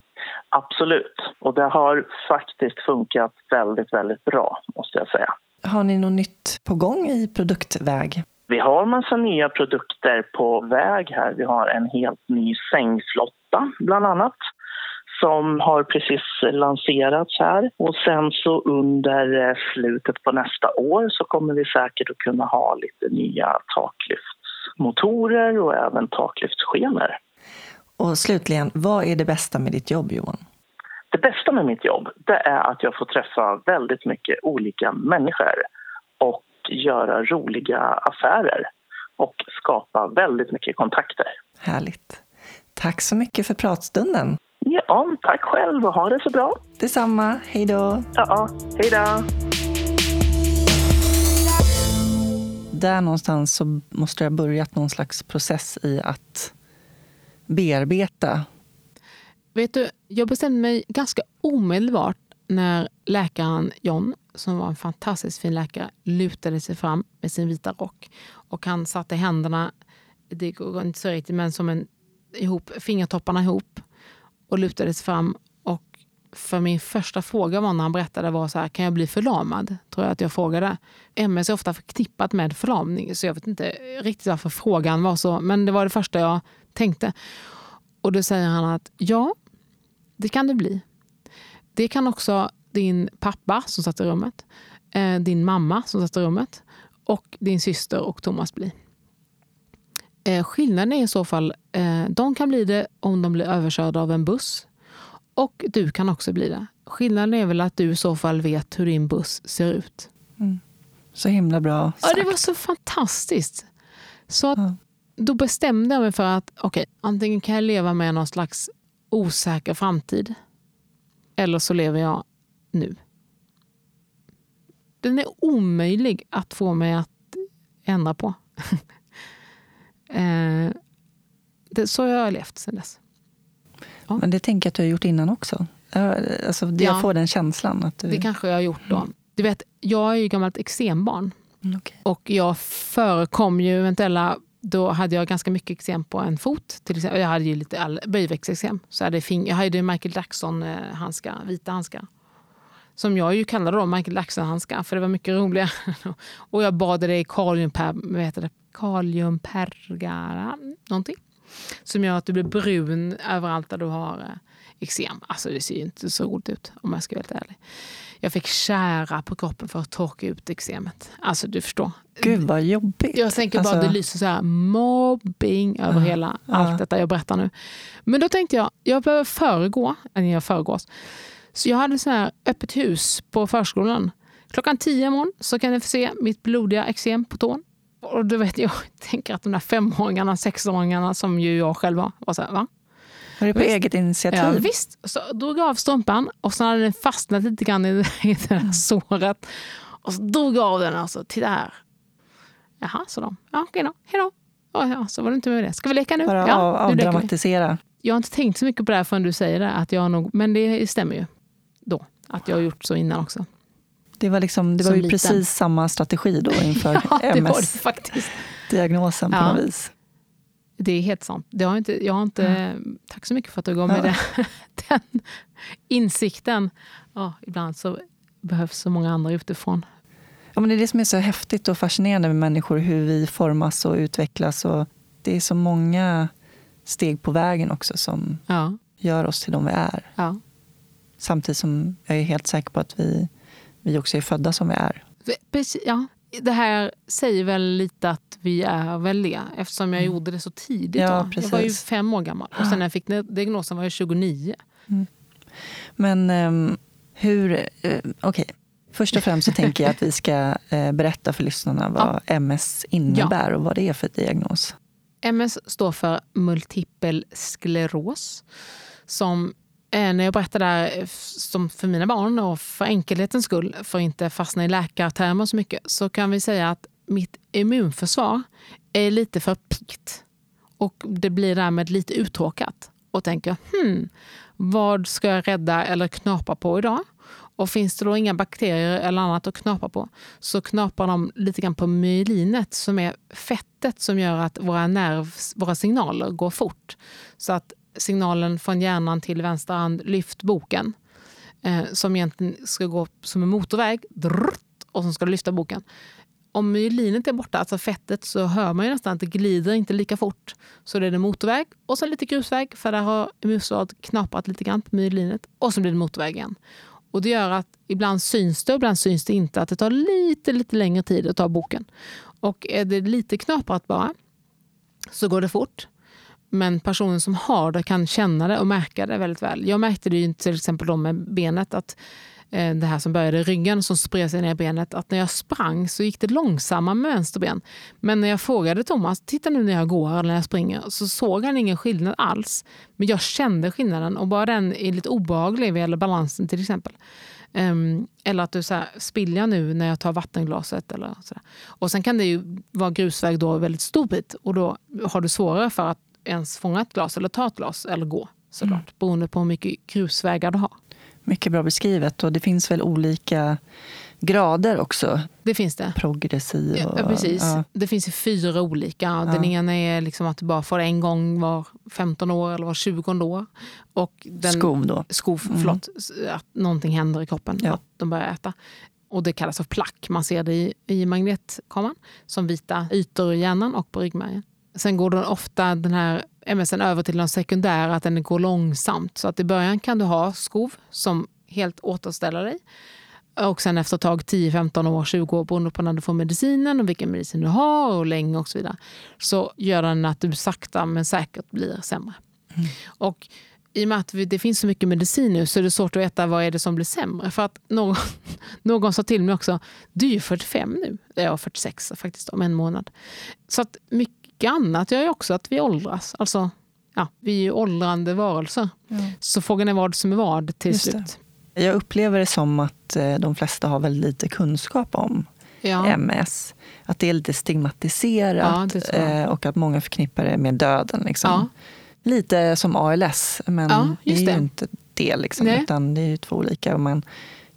Absolut. Och det har faktiskt funkat väldigt, väldigt bra, måste jag säga. Har ni något nytt på gång i produktväg? Vi har massa nya produkter på väg här. Vi har en helt ny sängflotta, bland annat som har precis lanserats här. Och sen så under eh, slutet på nästa år så kommer vi säkert att kunna ha lite nya taklyftsmotorer och även taklyftsskenor. Och slutligen, vad är det bästa med ditt jobb Johan? Det bästa med mitt jobb det är att jag får träffa väldigt mycket olika människor och göra roliga affärer och skapa väldigt mycket kontakter. Härligt. Tack så mycket för pratstunden. Ja, tack själv och ha det så bra. Detsamma. Hej då. Ja, hej då. Där någonstans så måste det ha börjat någon slags process i att bearbeta. Vet du, jag bestämde mig ganska omedelbart när läkaren John, som var en fantastiskt fin läkare, lutade sig fram med sin vita rock. Och han satte händerna, det går inte så riktigt, men som en ihop, fingertopparna ihop och lutade sig fram. För min första fråga var när han berättade var så här, kan jag bli förlamad? Tror jag att jag frågade. MS är ofta förknippat med förlamning, så jag vet inte riktigt varför frågan var så, men det var det första jag tänkte. Och då säger han att ja, det kan det bli. Det kan också din pappa som satt i rummet, eh, din mamma som satt i rummet och din syster och Thomas bli. Eh, skillnaden är i så fall, eh, de kan bli det om de blir överkörda av en buss. Och du kan också bli det. Skillnaden är väl att du i så fall vet hur din buss ser ut. Så himla bra Ja, sagt. det var så fantastiskt. Så att, Ja. då bestämde jag mig för att okej, antingen kan jag leva med någon slags osäker framtid eller så lever jag nu. Den är omöjlig att få mig att ändra på. eh, det, så har jag levt sedan dess. Men det tänker jag att du har gjort innan också. Ja, Alltså, jag Ja. får den känslan. Att du... Det kanske jag har gjort då. Du vet, jag är ju gammalt eksembarn. Mm, okej. Och jag förekom ju eventuella, då hade jag ganska mycket eksem på en fot. Till exempel. Jag hade ju lite böjväxteksem. Så jag hade, fing- jag hade Michael Jackson-handskar, vita handskar. Som jag ju kallade då Michael Jackson-handskar, för det var mycket roligare. och jag bad det i kaliumper, vad heter det? kaliumpergara, någonting. Som gör att du blir brun överallt där du har eh, eksem. Alltså det ser ju inte så roligt ut om jag ska vara helt ärlig. Jag fick kära på kroppen för att torka ut eksemet. Alltså du förstår. Gud vad jobbigt. Jag tänker bara Alltså, det lyser så här mobbing över Ja, hela ja. allt detta jag berättar nu. Men då tänkte jag, jag behöver föregå, eller jag föregås. Så jag hade så här öppet hus på förskolan. Klockan tio imorgon så kan ni få se mitt blodiga eksem på tån. Och då vet jag, tänker att de där femåringarna, sexåringarna som ju jag själv var, var så här, va? Var det på Visst. eget initiativ? Ja, visst. Så drog jag av strumpan och så hade den fastnat lite grann i det, i det där såret. Och så drog jag av den och så, titta här. Jaha, så de. Ja, okej då. Hej då. Ja, ja, så var det inte med det. Ska vi leka nu? Bara ja, av, avdramatisera. Jag har inte tänkt så mycket på det här förrän du säger det. Att jag nog, men det stämmer ju då. Att jag har gjort så innan också. Det var, liksom, det var Som ju liten. precis samma strategi då inför Ja, MS-diagnosen på Ja. något vis. Det är helt sant. Det har inte, jag har inte, Tack så mycket för att du gav mig Ja. det, den insikten. Ja, ibland så behövs så många andra utifrån. Ja, men det är det som är så häftigt och fascinerande med människor, hur vi formas och utvecklas. Och det är så många steg på vägen också som Ja, gör oss till de vi är. ja. Samtidigt som jag är helt säker på att vi, vi också är födda som vi är. Precis, ja. Det här säger väl lite att vi är väl det, eftersom jag gjorde det så tidigt. Mm. Ja. Jag var ju fem år gammal och sen när jag fick diagnosen var jag 29. Men ehm, hur... eh, Okej. Först och främst så tänker jag att vi ska eh, berätta för lyssnarna vad MS innebär och vad det är för diagnos. MS står för multipel skleros. Som Eh, när jag berättar det här eh, som för mina barn och för enkelhetens skull, för att inte fastna i läkartermer så mycket, så kan vi säga att mitt immunförsvar är lite för pikt. Och det blir därmed lite uttråkat. Och tänker, hmm, vad ska jag rädda eller knapa på idag? Och finns det då inga bakterier eller annat att knapa på så knapar de lite grann på myelinet som är fettet som gör att våra, nerv, våra signaler går fort. Så att signalen från hjärnan till vänster hand, lyft boken, eh, som egentligen ska gå som en motorväg, drrrt, och så ska lyfta boken. Om myelinet är borta, alltså fettet, så hör man ju nästan att det glider inte lika fort. Så det är det motorväg och sen lite grusväg, för där har immunförsvaret knaprat lite grann på myelinet. Och så blir det motorväg igen. Och det gör att ibland syns det och ibland syns det inte. Att det tar lite, lite längre tid att ta boken. Och är det lite knaprat bara så går det fort. Men personen som har det kan känna det och märka det väldigt väl. Jag märkte det ju till exempel då med benet, att eh, det här som började i ryggen som spred sig ner i benet, att när jag sprang så gick det långsammare med vänsterben. Men när jag frågade Thomas, titta nu när jag går eller när jag springer, så såg han ingen skillnad alls. Men jag kände skillnaden och bara den är lite obehaglig vad gäller balansen till exempel. Um, eller att du så här, spiller jag nu när jag tar vattenglaset? Eller så där. Och sen kan det ju vara grusväg då väldigt stor bit och då har du svårare för att ens fånga ett glas eller ta ett glas eller gå såklart. Mm. Beroende på hur mycket grusvägar du har. Mycket bra beskrivet. Och det finns väl olika grader också. Det finns det. Progressiv Ja, och... ja, precis. ja. Det finns fyra olika. Den ena är liksom att du bara får en gång var 15 år eller var 20 år. Och den, Skov då. skov, förlåt, att någonting händer i kroppen, Ja. att de börjar äta. Och det kallas för plack. Man ser det i, i magnetkameran som vita ytor i hjärnan och på ryggmärgen. Sen går den ofta den här MSen över till den sekundära, att den går långsamt. Så att i början kan du ha skov som helt återställer dig. Och sen efter ett tag, 10-15 år, 20 år, beroende på när du får medicinen och vilken medicin du har och länge och så vidare, så gör den att du sakta men säkert blir sämre. Och i och med att det finns så mycket medicin nu så är det svårt att veta vad är det som blir sämre. För att någon, någon sa till mig också, du är ju 45 nu. Jag är 46 faktiskt, om en månad. Så att mycket, mycket annat gör ju också att vi åldras. Alltså, ja, vi är ju åldrande varelser. Ja. Så frågan är vad som är vad till Just det. slut. Jag upplever det som att eh, de flesta har väldigt lite kunskap om Ja. MS. Att det är lite stigmatiserat Ja, det eh, och att många förknippar det med döden. Liksom. Ja. Lite som ALS, men Ja, det är just ju det. inte det. Liksom, utan det är ju två olika. Och man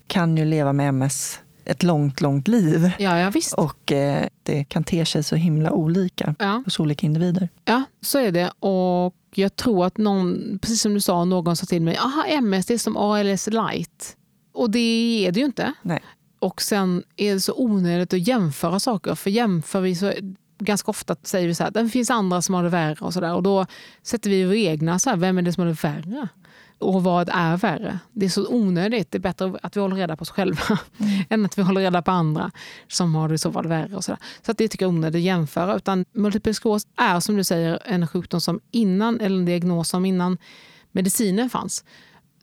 kan ju leva med MS ett långt, långt liv. Ja, ja, visst. Och eh, det kan te sig så himla olika Ja. hos olika individer. Ja, så är det. Och jag tror att någon, precis som du sa, någon sa till mig, aha, MS det är som ALS light. Och det är det ju inte. Nej. Och sen är det så onödigt att jämföra saker. För jämför vi så ganska ofta säger vi så här, det finns andra som har det värre och så där. Och då sätter vi våra egna, så här, vem är det som har det värre? Och vad är värre? Det är så onödigt. Det är bättre att vi håller reda på oss själva än att vi håller reda på andra som har det så fall värre. Och så där. så att det tycker jag är onödigt att jämföra. Utan multipel skleros är som du säger en sjukdom som innan, eller en diagnos som innan medicinen fanns,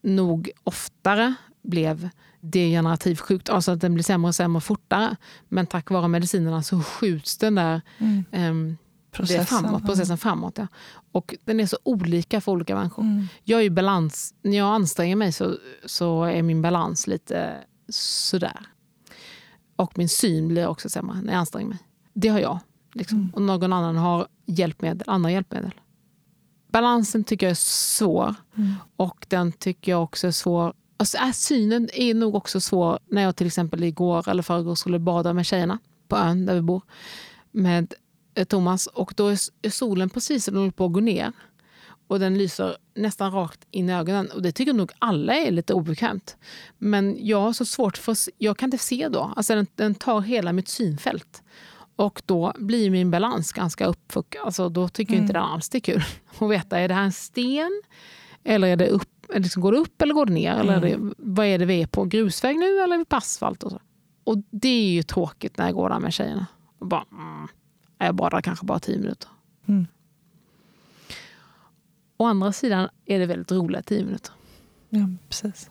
nog oftare blev degenerativ sjukdom. Alltså att den blir sämre och sämre fortare. Men tack vare medicinerna så skjuts den där ehm, det framåt, processen framåt. Ja. Och den är så olika för olika människor. Mm. Jag är ju balans, när jag anstränger mig så, så är min balans lite sådär. Och min syn blir också sämre när jag anstränger mig. Det har jag. Liksom. Och någon annan har hjälpmedel, andra hjälpmedel. Balansen tycker jag är svår. Mm. Och den tycker jag också är svår. Alltså, äh, synen är nog också svår när jag till exempel igår eller förrgår skulle bada med tjejerna på ön där vi bor. Med Thomas. Och då är solen precis den håller på att gå ner. Och den lyser nästan rakt in i ögonen. Och det tycker nog alla är lite obekvämt. Men jag har så svårt för att jag kan inte se då. Alltså den, den tar hela mitt synfält. Och då blir min balans ganska uppfuckad. Alltså då tycker jag inte det alls det är kul att veta. Är det här en sten? Eller är det upp, liksom, går det upp eller går det ner? Eller är det, vad är det vi är på? Grusväg nu eller är vi på asfalt? Och, så. och det är ju tråkigt när jag går där med tjejerna. Och bara, mm, jag badar kanske bara tio minuter. Mm. Å andra sidan är det väldigt roliga tio minuter. Ja, precis.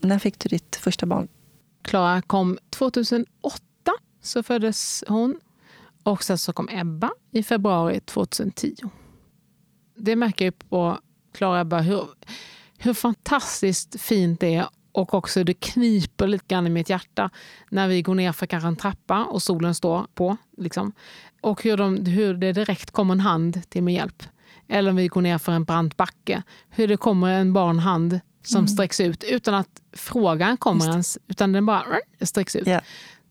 När fick du ditt första barn? Klara kom 2008, så föddes hon. Och sen så kom Ebba i februari 2010. Det märker jag på Klara Ebba hur, hur fantastiskt fint det är och också det kniper lite grann i mitt hjärta när vi går ner för kanske en trappa och solen står på. Liksom. Och hur, de, hur det direkt kommer en hand till min hjälp. Eller om vi går ner för en brant backe. Hur det kommer en barnhand som sträcks ut utan att frågan kommer ens. Utan den bara sträcks ut. Ja.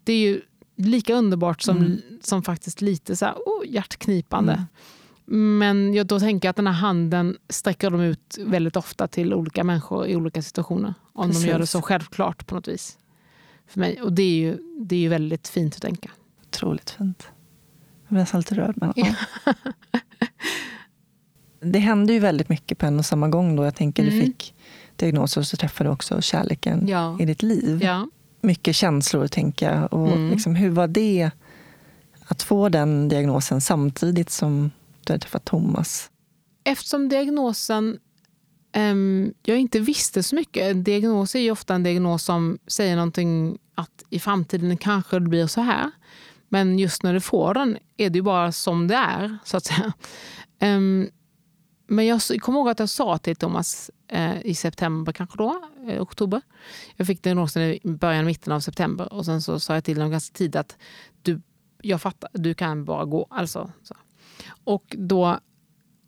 Det är ju lika underbart som, som faktiskt lite så här, oh, hjärtknipande. Men jag då tänker jag att den här handen sträcker de ut väldigt ofta till olika människor i olika situationer. Om de gör det Precis. så självklart på något vis. För mig. Och det är ju, det är ju väldigt fint att tänka. Otroligt fint. Jag blir nästan lite rörd. Men, ja. det hände ju väldigt mycket på en och samma gång. Då. Jag tänker du Mm. fick diagnoser och så träffade du också kärleken Ja. i ditt liv. Ja. Mycket känslor, tänker jag. Och Mm. liksom, hur var det att få den diagnosen samtidigt som du hade träffat Thomas? Eftersom diagnosen ehm, jag inte visste så mycket. En diagnos är ju ofta en diagnos som säger någonting att i framtiden kanske det blir så här. Men just när du får den är det ju bara som det är. så att säga. Ehm, men jag kommer ihåg att jag sa till Thomas eh, i september, kanske då, eh, oktober. Jag fick diagnosen i början, mitten av september. Och sen så sa jag till honom ganska tidigt att du, jag fattar, du kan bara gå. Alltså, så. Och då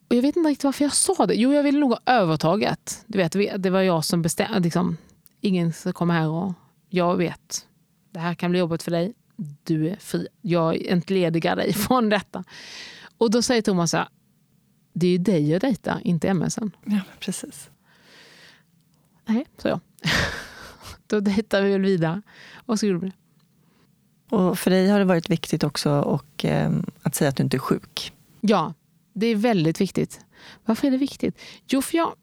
och jag vet inte riktigt varför jag sa det. Jo, jag ville nog ha övertaget. Du vet, det var jag som bestämde. Liksom, ingen ska komma här och jag vet. Det här kan bli jobbigt för dig. Du är fri. Jag entledigar dig från detta. Och då säger Thomas så här, det är ju dig jag dejtar, inte MSen. Ja, precis. Nej, sa jag. då dejtar vi väl vidare. Och så gjorde vi det. Och för dig har det varit viktigt också och, eh, att säga att du inte är sjuk. Ja, det är väldigt viktigt. Varför är det viktigt? Jo, för jag...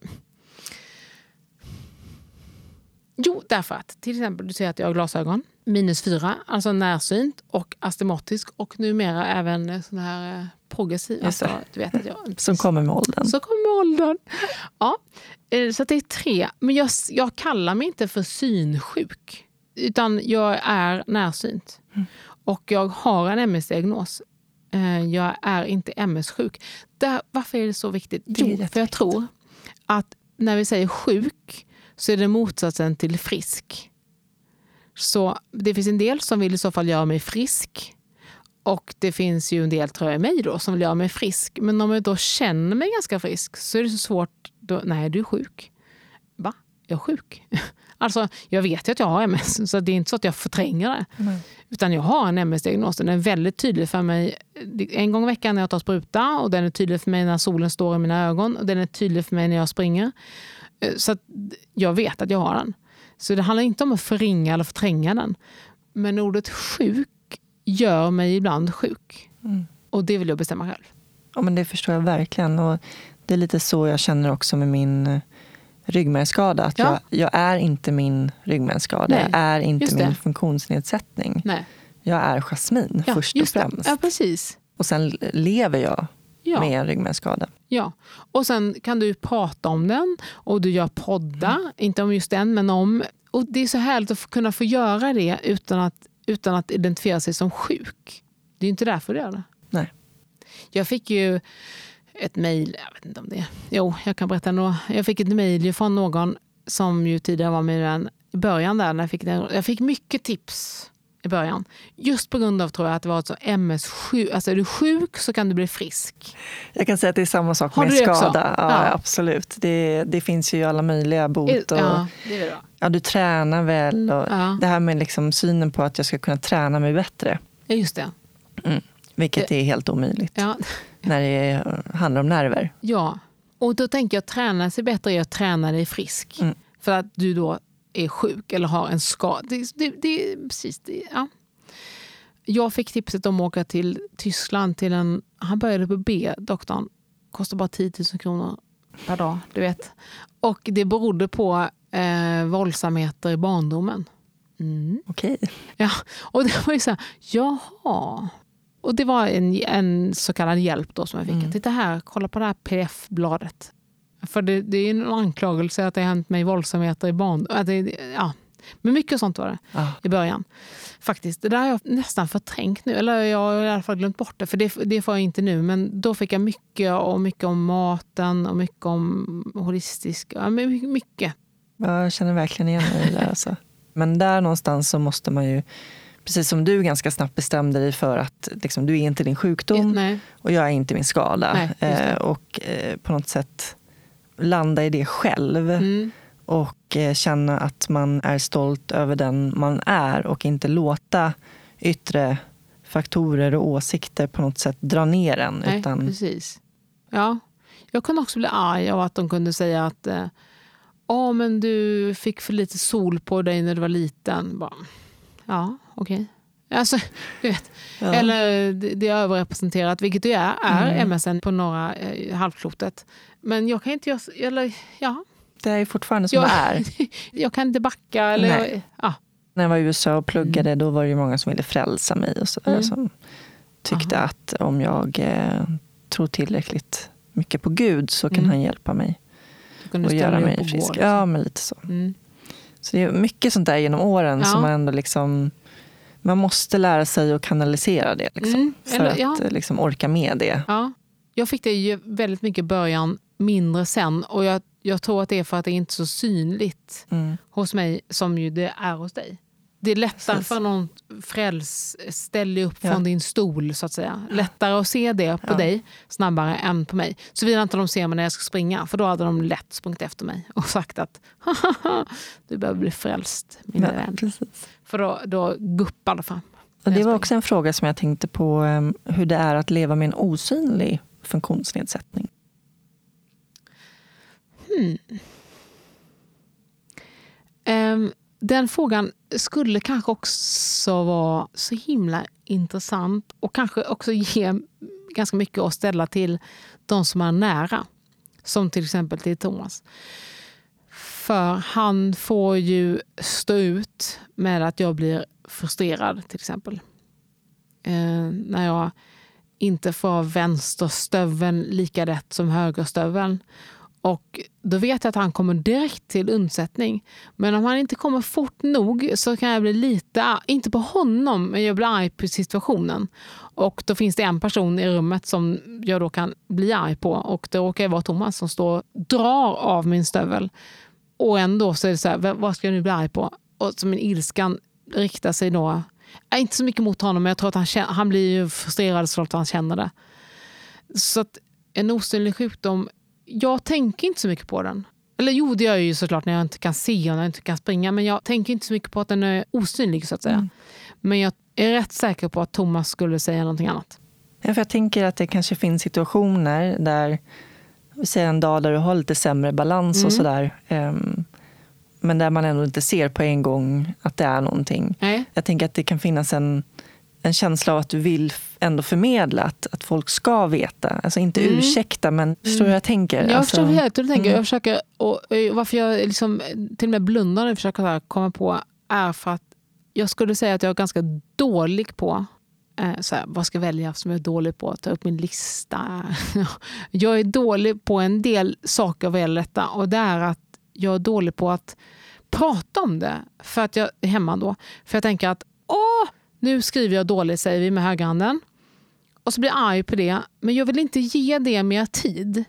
Jo, därför att till exempel du säger att jag har glasögon, minus fyra, alltså närsynt och astmatisk och numera även sån här eh, progressiv. Alltså, du vet att jag, Som kommer med åldern. Så kommer åldern. Ja, eh, så det är tre. Men jag, jag kallar mig inte för synsjuk. Utan jag är närsynt. Och jag har en MS-diagnos. Eh, jag är inte MS-sjuk. Där, varför är det så viktigt? Jo, för jag tror att när vi säger sjuk så är det motsatsen till frisk. Så det finns en del som vill i så fall göra mig frisk. Och det finns ju en del, tror jag, mig då, som vill göra mig frisk. Men om jag då känner mig ganska frisk så är det så svårt. Då, nej, du är sjuk. Va? Jag är sjuk? Alltså, jag vet ju att jag har MS, så det är inte så att jag förtränger det. Nej. Utan jag har en MS-diagnos. Den är väldigt tydlig för mig en gång i veckan när jag tar spruta. Och den är tydlig för mig när solen står i mina ögon. Och den är tydlig för mig när jag springer. Eh, Så jag vet att jag har den. Så det handlar inte om att förringa eller förtränga den. Men ordet sjuk gör mig ibland sjuk. Mm. Och det vill jag bestämma själv. Ja, men det förstår jag verkligen. Och det är lite så jag känner också med min eh, ryggmärgsskada. Att Ja. jag, jag är inte min ryggmärgsskada. Nej, Jag är inte min funktionsnedsättning. Nej. Jag är Jasmin Ja, först och det. främst. Ja, precis. Och sen lever jag Ja. med en ryggmärgsskada. Ja, och sen kan du prata om den och du gör poddar, inte om just den, men om... Och det är så härligt att kunna få göra det utan att, utan att identifiera sig som sjuk. Det är inte därför du gör det. Nej. Jag fick ju ett mejl, jag vet inte om det Jo, jag kan berätta ändå. Jag fick ett mejl från någon som ju tidigare var med i den i början där. När jag, fick den, jag fick mycket tips i början. Just på grund av tror jag att det var så MS-sjuk. Alltså är du sjuk så kan du bli frisk. Jag kan säga att det är samma sak Har med du det också? skada. Ja, Ja. Absolut. Det, det finns ju alla möjliga bot. Och, Ja, det är bra. ja, du tränar väl. Och Ja. Det här med liksom synen på att jag ska kunna träna mig bättre. Ja, just det. Vilket är helt omöjligt Ja. När det handlar om nerver. ja. Och då tänker jag träna sig bättre är att träna dig frisk. Mm. För att du då är sjuk eller har en skada. Det, det, det, är precis det, ja. Jag fick tipset om att åka till Tyskland till en... Han började på B, doktorn. Kostar bara 10 000 kronor per dag. Du vet. Och det berodde på eh, våldsamheter i barndomen. Mm. Okej. Ja, och det var ju så här, jaha. Och det var en, en så kallad hjälp då som jag fick. Mm. Titta här, kolla på det här pdf-bladet. För det, det är en anklagelse att det har hänt mig våldsamheter i barn. Att det, ja. Men mycket sånt var det Ja. i början. Faktiskt, det där har jag nästan förträngt nu. Eller jag har i alla fall glömt bort det. För det, det får jag inte nu. Men då fick jag mycket, och mycket om maten och mycket om holistisk... Ja, mycket. Jag känner verkligen igen mig i det. Alltså. Men där någonstans så måste man ju, precis som du ganska snabbt bestämde dig för att liksom, du är inte din sjukdom Nej. och jag är inte min skada. Nej, eh, och eh, på något sätt landa i det själv. Mm. och eh, känna att man är stolt över den man är och inte låta yttre faktorer och åsikter på något sätt dra ner en. Nej, Utan, precis. Ja. Jag kunde också bli arg av att de kunde säga att eh, "Ja, men du fick för lite sol på dig när du var liten. Bara, ja, okej. Alltså, du vet. ja. Eller det, är överrepresenterat, vilket det är, är Mm. MSN på norra eh, halvklotet. Men jag kan inte göra... Eller, ja, det är fortfarande som Ja. det är. jag kan inte backa. Eller, Nej. ja, När jag var i USA och pluggade då var det ju många som ville frälsa mig. Och så, Mm. Som tyckte Aha. att om jag eh, tror tillräckligt mycket på Gud så kan Mm. han hjälpa mig och göra mig frisk. gå, liksom. Ja, men lite så. Mm. Så det är mycket sånt där genom åren Ja. som man ändå liksom man måste lära sig att kanalisera det. Liksom, Mm, För eller- att ja. eh, liksom, orka med det. Ja. Jag fick det ju väldigt mycket i början, mindre sen. Och jag, jag tror att det är för att det inte är så synligt Mm. hos mig som ju det är hos dig. Det är lättare Precis. för någon fräls, ställ dig upp Ja. från din stol så att säga. Lättare att se det på Ja. dig snabbare än på mig. Såvida inte de ser mig när jag ska springa, för då hade de lätt sprungit efter mig och sagt att du behöver bli frälst min Ja, vän. precis. För då, då guppar det fram. Och det var också en fråga som jag tänkte på, em, hur det är att leva med en osynlig funktionsnedsättning. Ehm, den frågan skulle kanske också vara så himla intressant och kanske också ge ganska mycket att ställa till de som är nära. Som till exempel till Thomas. För han får ju stå ut med att jag blir frustrerad till exempel. Eh, när jag inte får vänsterstöveln lika lätt som högerstöveln. Och då vet jag att han kommer direkt till undsättning. Men om han inte kommer fort nog så kan jag bli lite, inte på honom, men jag blir arg på situationen. Och då finns det en person i rummet som jag då kan bli arg på. Och det råkar vara Thomas som står och drar av min stövel. Och ändå så är det så här, vad ska jag nu bli arg på? Och så min ilskan riktar sig då, inte så mycket mot honom, men jag tror att han, känner, han blir ju frustrerad så att han känner det. Så att en osynlig sjukdom jag tänker inte så mycket på den. Eller jo, det gör jag ju såklart när jag inte kan se och när jag inte kan springa. Men jag tänker inte så mycket på att den är osynlig så att säga. Mm. Men jag är rätt säker på att Thomas skulle säga någonting annat. Ja, för jag tänker att det kanske finns situationer där, säger en dag där du har lite sämre balans mm. och sådär. Um, men där man ändå inte ser på en gång att det är någonting. Nej. Jag tänker att det kan finnas en en känsla av att du vill ändå förmedla att, att folk ska veta. Alltså inte mm. ursäkta, men förstår du hur jag tänker? Jag alltså, förstår helt hur du tänker. Mm. Jag försöker, och, varför jag liksom, till och med blundar och försöker komma på är för att jag skulle säga att jag är ganska dålig på Eh, så här, vad ska jag välja som jag är dålig på? Ta upp min lista. jag är dålig på en del saker vad gäller detta och det är att jag är dålig på att prata om det för att jag är hemma då. För jag tänker att åh, nu skriver jag dåligt, säger vi med högerhanden. Och så blir jag arg på det, men jag vill inte ge det mer tid.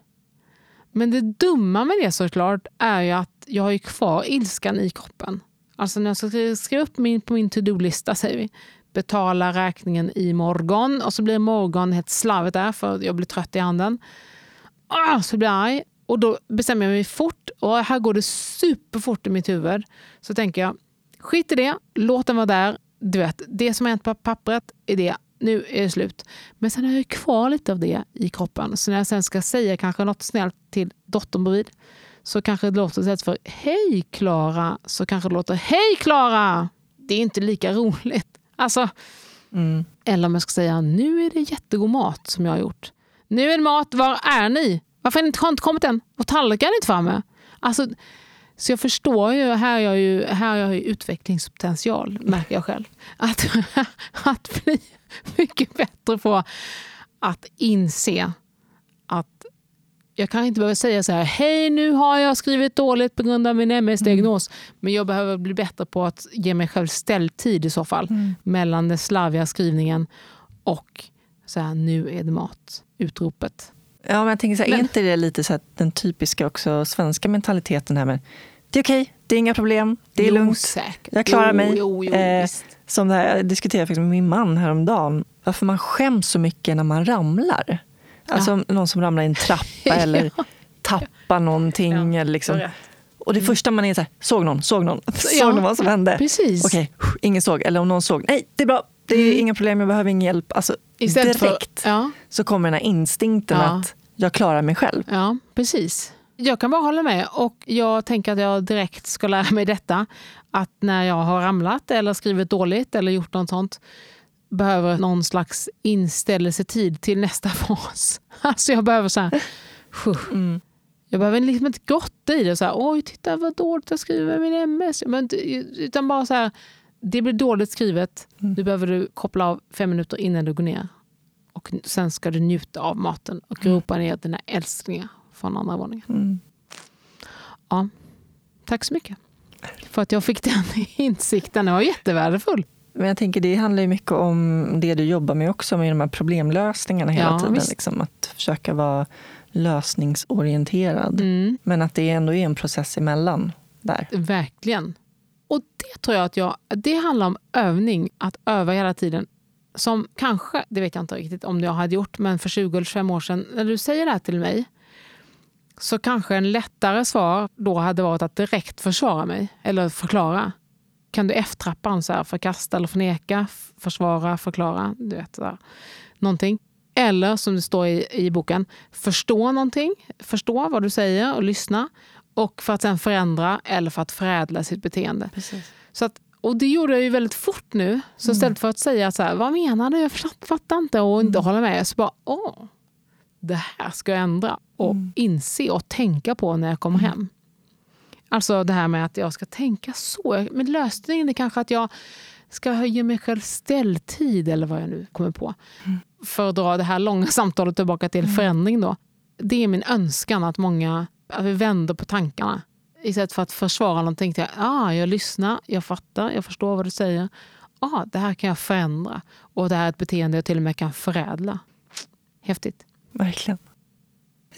Men det dumma med det såklart är ju att jag har ju kvar ilskan i kroppen. Alltså när jag ska skriva upp min, på min to-do-lista, säger vi, betala räkningen i morgon och så blir morgon helt slarvigt där för jag blir trött i handen. Ah, så blir jag arg och då bestämmer jag mig fort och här går det superfort i mitt huvud. Så tänker jag, skit i det, låt den vara där, du vet, det som har hänt på pappret är det. Nu är det slut. Men sen har jag kvar lite av det i kroppen. Så när jag sen ska säga kanske något snällt till dottern bredvid så kanske det låter istället för Hej Klara så kanske det låter Hej Klara! Det är inte lika roligt. Alltså, mm. Eller om jag ska säga Nu är det jättegod mat som jag har gjort. Nu är det mat, var är ni? Varför har ni inte kommit än? Och tallriken är inte framme. Alltså, så jag förstår ju, här har jag ju, här har jag ju utvecklingspotential, märker jag själv. Att, att bli mycket bättre på att inse jag kan inte behöva säga så här, hej nu har jag skrivit dåligt på grund av min MS-diagnos. Mm. Men jag behöver bli bättre på att ge mig själv ställtid i så fall. Mm. Mellan den slarviga skrivningen och så här, nu är det mat. Utropet. Ja, men jag tänker så här, men, är inte det lite så den typiska också svenska mentaliteten här med det är okej, okay, det är inga problem, det är jo, lugnt, säkert. jag klarar mig. Jo, jo, eh, som det här, jag diskuterade med min man häromdagen, varför man skäms så mycket när man ramlar. Alltså ja. någon som ramlar i en trappa eller ja. tappar någonting. Ja, eller liksom. Och det mm. första man är så här, såg någon, såg någon, såg någon vad som hände? Precis. Okej, ingen såg. Eller om någon såg, nej det är bra, det är mm. inga problem, jag behöver ingen hjälp. Alltså, direkt för, så kommer den här instinkten att jag klarar mig själv. Ja, precis. Jag kan bara hålla med och jag tänker att jag direkt ska lära mig detta. Att när jag har ramlat eller skrivit dåligt eller gjort något sånt behöver någon slags inställelsetid till nästa fas. Alltså jag behöver så här, mm. Jag behöver liksom inte grotta i det. Så här, Oj, titta vad dåligt jag skriver min MS. Men, utan bara så här, det blir dåligt skrivet. Mm. Nu behöver du koppla av fem minuter innan du går ner. Och sen ska du njuta av maten och mm. ropa ner dina älsklingar från andra våningen. Mm. Ja, tack så mycket för att jag fick den insikten. Den var jättevärdefull. Men jag tänker det handlar ju mycket om det du jobbar med också, med de här problemlösningarna hela ja, tiden. Liksom, att försöka vara lösningsorienterad. Mm. Men att det ändå är en process emellan där. Verkligen. Och det tror jag att jag, det handlar om övning, att öva hela tiden. Som kanske, det vet jag inte riktigt om jag hade gjort, men för 20 eller 25 år sedan, när du säger det här till mig, så kanske en lättare svar då hade varit att direkt försvara mig eller förklara. Kan du F-trappan, så här, förkasta eller förneka, försvara, förklara, du vet, där. någonting. Eller som det står i, i boken, förstå någonting, förstå vad du säger och lyssna. Och för att sen förändra eller för att förädla sitt beteende. Precis. Så att, och det gjorde jag ju väldigt fort nu. Så mm. istället för att säga så här, vad menar du? Jag fattar inte och inte mm. hålla med. Så bara, åh, det här ska jag ändra och mm. inse och tänka på när jag kommer mm. hem. Alltså det här med att jag ska tänka så. Men lösningen är kanske att jag ska ge mig själv ställtid eller vad jag nu kommer på. Mm. För att dra det här långa samtalet tillbaka till mm. förändring då. Det är min önskan att många Att vi vänder på tankarna. Istället för att försvara någonting jag, ah, jag lyssnar, jag fattar, jag förstår vad du säger. Ah, det här kan jag förändra. Och det här är ett beteende jag till och med kan förädla. Häftigt. Verkligen.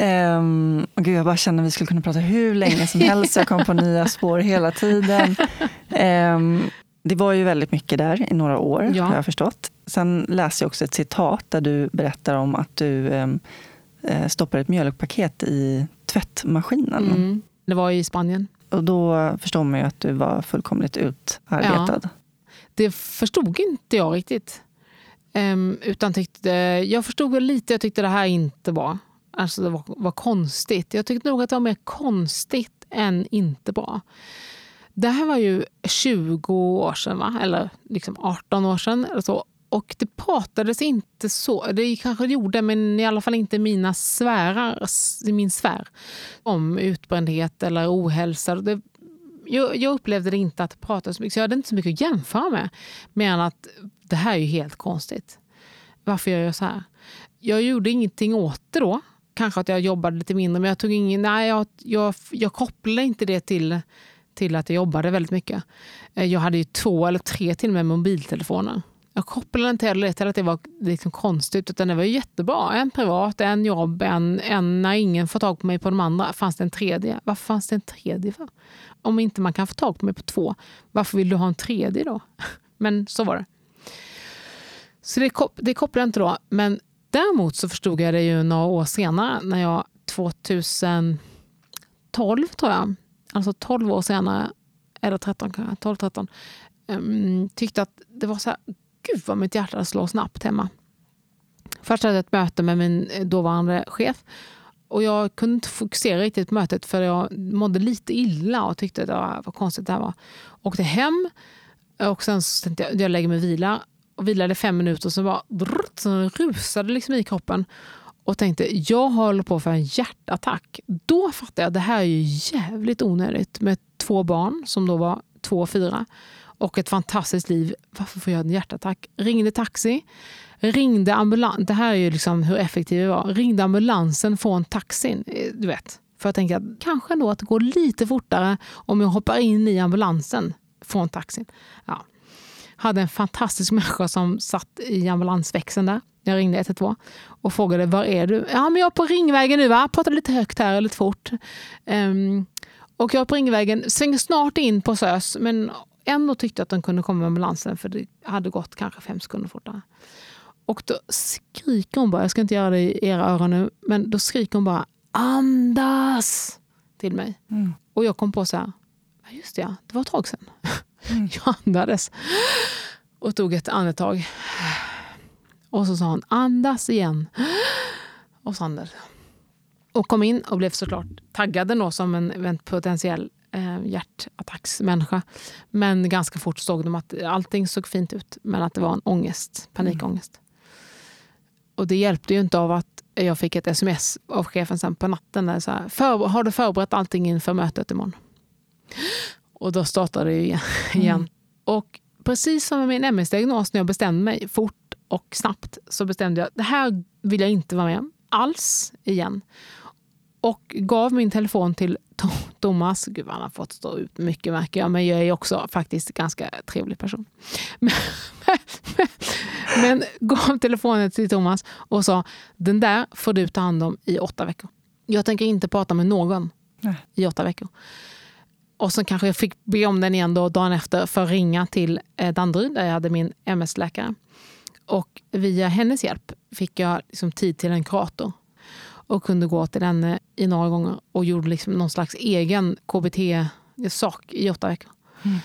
Um, gud, jag bara känner att vi skulle kunna prata hur länge som helst. Jag kom på nya spår hela tiden. Um, det var ju väldigt mycket där i några år, ja. har jag förstått. Sen läste jag också ett citat där du berättar om att du um, stoppar ett mjölkpaket i tvättmaskinen. Mm. Det var i Spanien. Och då förstår man ju att du var fullkomligt utarbetad. Ja. Det förstod inte jag riktigt. Um, utan tyckte, jag förstod lite, jag tyckte det här inte var Alltså det var, var konstigt. Jag tyckte nog att det var mer konstigt än inte bra. Det här var ju 20 år sedan, va? eller liksom 18 år sedan. Eller så. Och det pratades inte så, det kanske det gjorde, men i alla fall inte mina sfärer, i min sfär, om utbrändhet eller ohälsa. Det, jag, jag, upplevde det inte att det pratades så mycket, så jag hade inte så mycket att jämföra med. Mer än att det här är ju helt konstigt. Varför gör jag så här? Jag gjorde ingenting åt det då kanske att jag jobbade lite mindre, men jag, tog ingen, nej, jag, jag, jag kopplade inte det till, till att jag jobbade väldigt mycket. Eh, jag hade ju två eller tre till och med mobiltelefoner. Jag kopplade inte heller det till att det var liksom konstigt, utan det var jättebra. En privat, en jobb, en, en när ingen får tag på mig på de andra. Fanns det en tredje? Varför fanns det en tredje? För? Om inte man kan få tag på mig på två, varför vill du ha en tredje då? Men så var det. Så det, det kopplade jag inte då. Men Däremot så förstod jag det ju några år senare när jag 2012 tror jag, alltså 12 år senare, eller 13 kanske, 12, 13, um, tyckte att det var så här, gud vad mitt hjärta slår snabbt hemma. Först hade jag ett möte med min dåvarande chef och jag kunde inte fokusera riktigt på mötet för jag mådde lite illa och tyckte att det var, vad konstigt det här var. Åkte hem och sen så tänkte jag, jag lägger mig och vilar och vilade fem minuter och så, bara, drrt, så rusade liksom i kroppen och tänkte jag håller på för en hjärtattack. Då fattade jag att det här är ju jävligt onödigt med två barn som då var två och fyra och ett fantastiskt liv. Varför får jag en hjärtattack? Ringde taxi, ringde ambulans. Det här är ju liksom hur effektiv jag var. Ringde ambulansen från taxin. Eh, du vet. För jag tänker att kanske ändå att det går lite fortare om jag hoppar in i ambulansen från taxin. Ja hade en fantastisk människa som satt i ambulansväxeln där. Jag ringde 112 och frågade var är du? Ja, men jag är på Ringvägen nu. Va? Jag pratar lite högt här, lite fort. Um, och jag är på Ringvägen, svänger snart in på SÖS men ändå tyckte att den kunde komma med ambulansen för det hade gått kanske fem sekunder fortare. Och då skriker hon bara, jag ska inte göra det i era öron nu, men då skriker hon bara andas till mig. Mm. Och jag kom på så här, just det, det var ett tag sedan. Mm. Jag andades och tog ett andetag. Och så sa hon andas igen. Och så andades Och kom in och blev såklart taggad som en potentiell eh, hjärtattacksmänniska. Men ganska fort såg de att allting såg fint ut, men att det var en ångest, panikångest. Mm. Och det hjälpte ju inte av att jag fick ett sms av chefen sen på natten. Där så här, har du förberett allting inför mötet imorgon? Och då startade det igen. Mm. Och precis som med min MS-diagnos, när jag bestämde mig fort och snabbt, så bestämde jag att det här vill jag inte vara med om alls igen. Och gav min telefon till Thomas. Gud, han har fått stå ut mycket märker jag, men jag är också faktiskt en ganska trevlig person. Men, men, men gav telefonen till Thomas och sa, den där får du ta hand om i åtta veckor. Jag tänker inte prata med någon i åtta veckor. Och så kanske jag fick be om den igen då, dagen efter för att ringa till eh, Danderyd där jag hade min MS-läkare. Och via hennes hjälp fick jag liksom tid till en kurator och kunde gå till henne i några gånger och gjorde liksom någon slags egen KBT-sak i åtta veckor. Mm.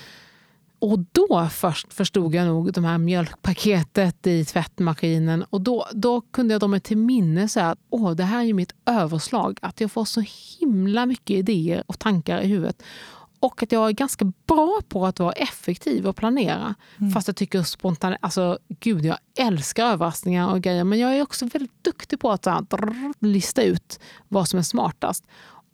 Och då först förstod jag nog de här mjölkpaketet i tvättmaskinen. Och då, då kunde jag dra mig till minne så att Åh, det här är mitt överslag. Att jag får så himla mycket idéer och tankar i huvudet. Och att jag är ganska bra på att vara effektiv och planera. Mm. Fast jag tycker spontant, alltså gud jag älskar överraskningar och grejer. Men jag är också väldigt duktig på att här, lista ut vad som är smartast.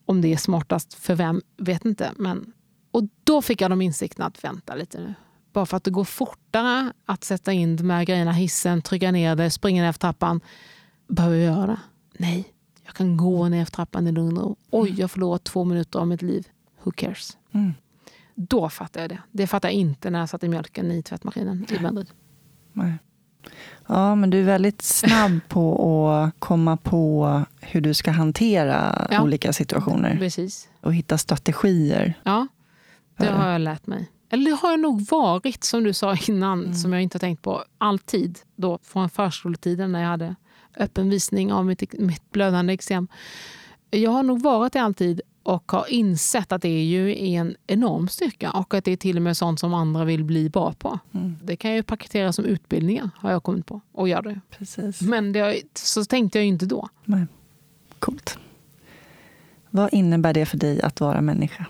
Om det är smartast för vem, vet inte. Men, och då fick jag de insikterna att vänta lite nu. Bara för att det går fortare att sätta in de här grejerna hissen, trycka ner det, springa ner för trappan. Behöver jag göra det? Nej, Jag kan gå ner för trappan i lugn och ro. Oj, jag förlorar två minuter av mitt liv. Who cares? Mm. Då fattar jag det. Det fattar jag inte när jag satte mjölken i tvättmaskinen i Madrid. Nej. Ja, men du är väldigt snabb på att komma på hur du ska hantera Ja. olika situationer Precis. och hitta strategier. Ja, det har jag lärt mig. Eller det har jag nog varit, som du sa innan, som jag inte har tänkt på. Alltid. Då, från förskoletiden när jag hade öppen visning av mitt, mitt blödande eksem. Jag har nog varit det alltid och har insett att det är ju en enorm styrka och att det är till och med sånt som andra vill bli bra på. Mm. Det kan ju paketeras som utbildningar, har jag kommit på. Och gör det. Precis. Men det, så tänkte jag ju inte då. Nej. Coolt. Vad innebär det för dig att vara människa?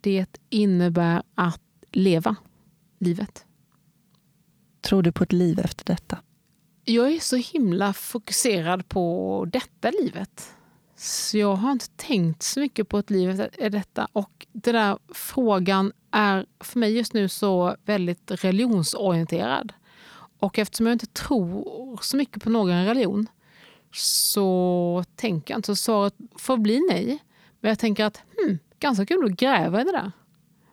Det innebär att leva livet. Tror du på ett liv efter detta? Jag är så himla fokuserad på detta livet. Så jag har inte tänkt så mycket på ett liv efter detta. Och den där frågan är för mig just nu så väldigt religionsorienterad. Och eftersom jag inte tror så mycket på någon religion så tänker jag inte. Så svaret får bli nej. Men jag tänker att hmm, ganska kul att gräva i det där.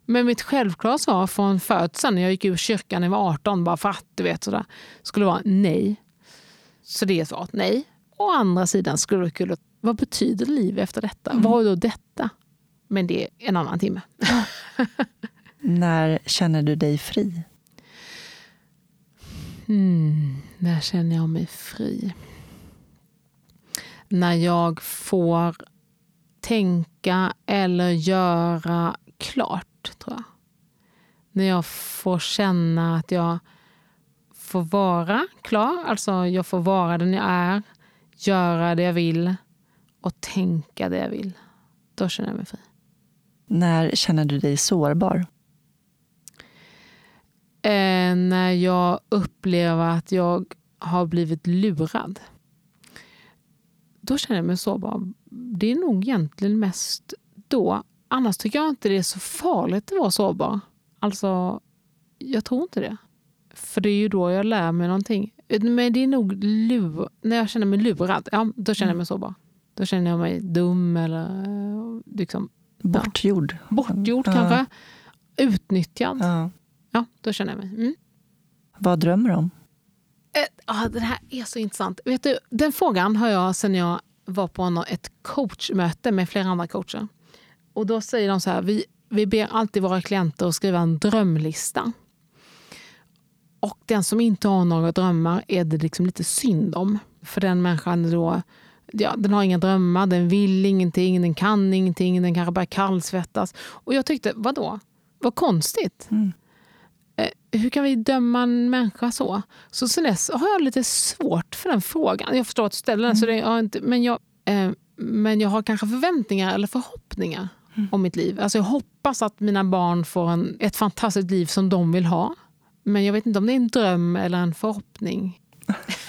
Men mitt självklara svar från födseln, när jag gick ur kyrkan när jag var 18, bara för att du vet sådär, skulle vara nej. Så det är svaret nej. Å andra sidan skulle det vara kul att, vad betyder liv efter detta? Vad är då detta? Men det är en annan timme. När känner du dig fri? Hmm, när känner jag mig fri? När jag får tänka eller göra klart, tror jag. När jag får känna att jag får vara klar, alltså jag får vara den jag är, göra det jag vill och tänka det jag vill. Då känner jag mig fri. När känner du dig sårbar? eh, när jag upplever att jag har blivit lurad. Då känner jag mig sårbar. Det är nog egentligen mest då. Annars tycker jag inte det är så farligt att vara sårbar. Alltså, jag tror inte det. För det är ju då jag lär mig någonting. Men det är nog lur, när jag känner mig lurad, ja, då känner jag mig sårbar. Då känner jag mig dum eller eh, liksom, Bortgjord? bortgjord Ja. kanske. Utnyttjad. Ja. Ja, då känner jag mig. Mm. Vad drömmer du om? Eh, ah, det här är så intressant. Vet du, den frågan har jag sen jag var på ett coachmöte med flera andra coacher. Och Då säger de så här, vi, vi ber alltid våra klienter att skriva en drömlista. Och den som inte har några drömmar är det liksom lite synd om. För den människan då, ja, den har inga drömmar, den vill ingenting, den kan ingenting, den kanske bara kallsvettas. Och jag tyckte, vadå? Vad konstigt. Mm. Eh, hur kan vi döma en människa så? Så sen dess har jag lite svårt för den frågan. Jag förstår att du ställer den, så det, jag inte, men, jag, eh, men jag har kanske förväntningar eller förhoppningar om mitt liv. Alltså jag hoppas att mina barn får en, ett fantastiskt liv som de vill ha. Men jag vet inte om det är en dröm eller en förhoppning.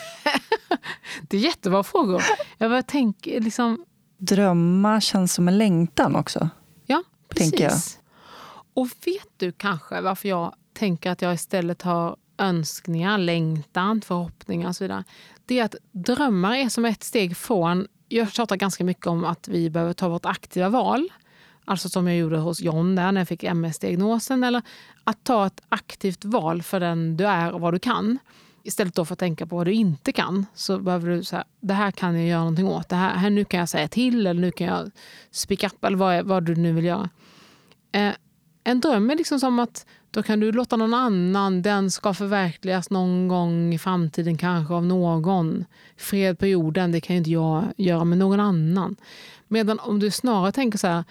det är jättebra frågor. Jag bara tänker, liksom, Drömma känns som en längtan också. Ja, precis. Och vet du kanske varför jag tänker att jag istället har önskningar, längtan, förhoppningar och så vidare? Det är att drömmar är som ett steg från... Jag tjatar ganska mycket om att vi behöver ta vårt aktiva val. Alltså som jag gjorde hos John där när jag fick MS-diagnosen. Eller att ta ett aktivt val för den du är och vad du kan. Istället då för att tänka på vad du inte kan så behöver du säga det här kan jag göra någonting åt. Det här, här, nu kan jag säga till eller nu kan jag speak up eller vad, vad du nu vill göra. Eh, en dröm är liksom som att då kan du låta någon annan, den ska förverkligas någon gång i framtiden kanske av någon. Fred på jorden, det kan ju inte jag göra med någon annan. Medan om du snarare tänker så här,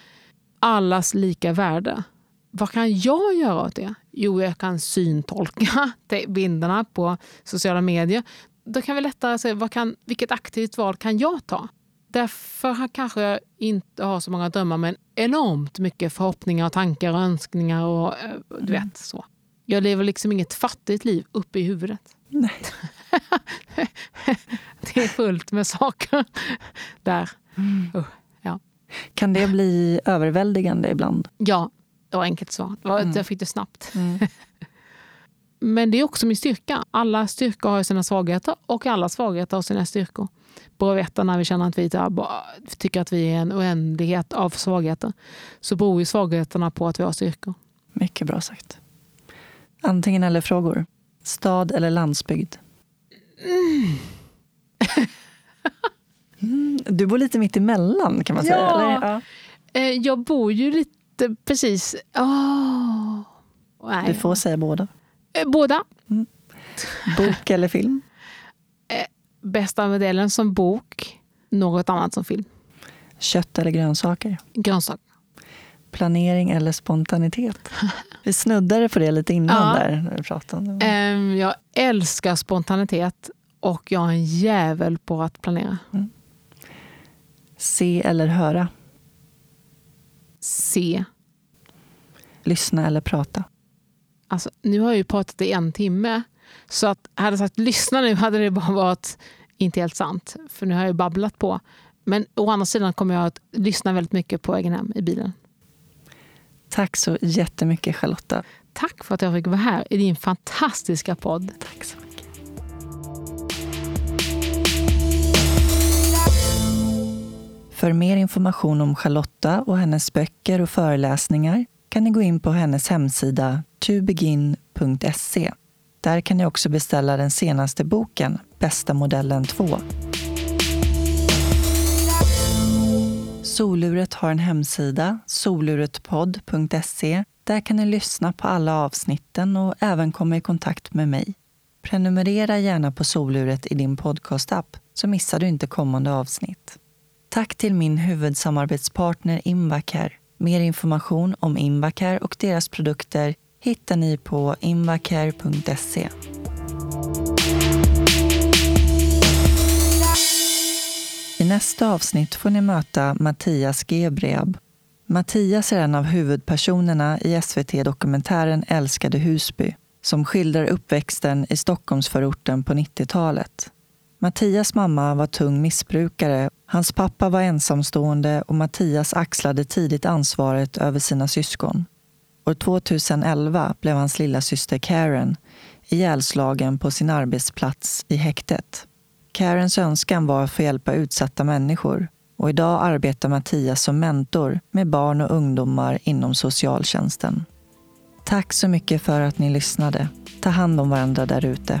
allas lika värde. Vad kan jag göra åt det? Jo, jag kan syntolka bilderna på sociala medier. Då kan vi lättare se vad kan, vilket aktivt val kan jag ta? Därför har kanske jag inte har så många drömmar men enormt mycket förhoppningar, tankar och önskningar. Och, eh, du vet, så. Jag lever liksom inget fattigt liv uppe i huvudet. Nej. Det är fullt med saker där. Usch, ja. Kan det bli överväldigande ibland? ja, det var enkelt svar. Det var, Jag fick det snabbt. Men det är också min styrka. Alla styrkor har sina svagheter och alla svagheter har sina styrkor. Bråvetta när vi känner att vi tycker att vi är en oändlighet av svagheter så beror ju svagheterna på att vi har styrkor. Mycket bra sagt. Antingen eller frågor. Stad eller landsbygd? Mm. mm. Du bor lite mitt emellan kan man säga. Ja. Eller? ja. Eh, jag bor ju lite precis... Oh. Du får säga båda. Eh, båda. Mm. Bok eller film? Eh, bästa modellen som bok, något annat som film. Kött eller grönsaker? Grönsaker. Planering eller spontanitet? Vi snuddade på det lite innan. Ja. där när vi pratade. Um, jag älskar spontanitet och jag är en jävel på att planera. Mm. Se eller höra? Se. Lyssna eller prata? Alltså, nu har jag ju pratat i en timme. Så att hade jag sagt lyssna nu hade det bara varit inte helt sant. För nu har jag ju babblat på. Men å andra sidan kommer jag att lyssna väldigt mycket på vägen hem i bilen. Tack så jättemycket Charlotta. Tack för att jag fick vara här i din fantastiska podd. Tack så mycket. För mer information om Charlotta och hennes böcker och föreläsningar kan ni gå in på hennes hemsida tobegin.se. Där kan ni också beställa den senaste boken, Bästa modellen 2. Soluret har en hemsida, soluretpodd.se. Där kan ni lyssna på alla avsnitten och även komma i kontakt med mig. Prenumerera gärna på Soluret i din podcastapp så missar du inte kommande avsnitt. Tack till min huvudsamarbetspartner Invacare. Mer information om Invacare och deras produkter hittar ni på invacare.se. I nästa avsnitt får ni möta Mattias Gebreab. Mattias är en av huvudpersonerna i SVT-dokumentären Älskade Husby som skildrar uppväxten i Stockholmsförorten på 90-talet. Mattias mamma var tung missbrukare, hans pappa var ensamstående och Mattias axlade tidigt ansvaret över sina syskon. År 2011 blev hans lilla syster Karen ihjälslagen på sin arbetsplats i häktet. Karens önskan var att få hjälpa utsatta människor och idag arbetar Mattias som mentor med barn och ungdomar inom socialtjänsten. Tack så mycket för att ni lyssnade. Ta hand om varandra där ute.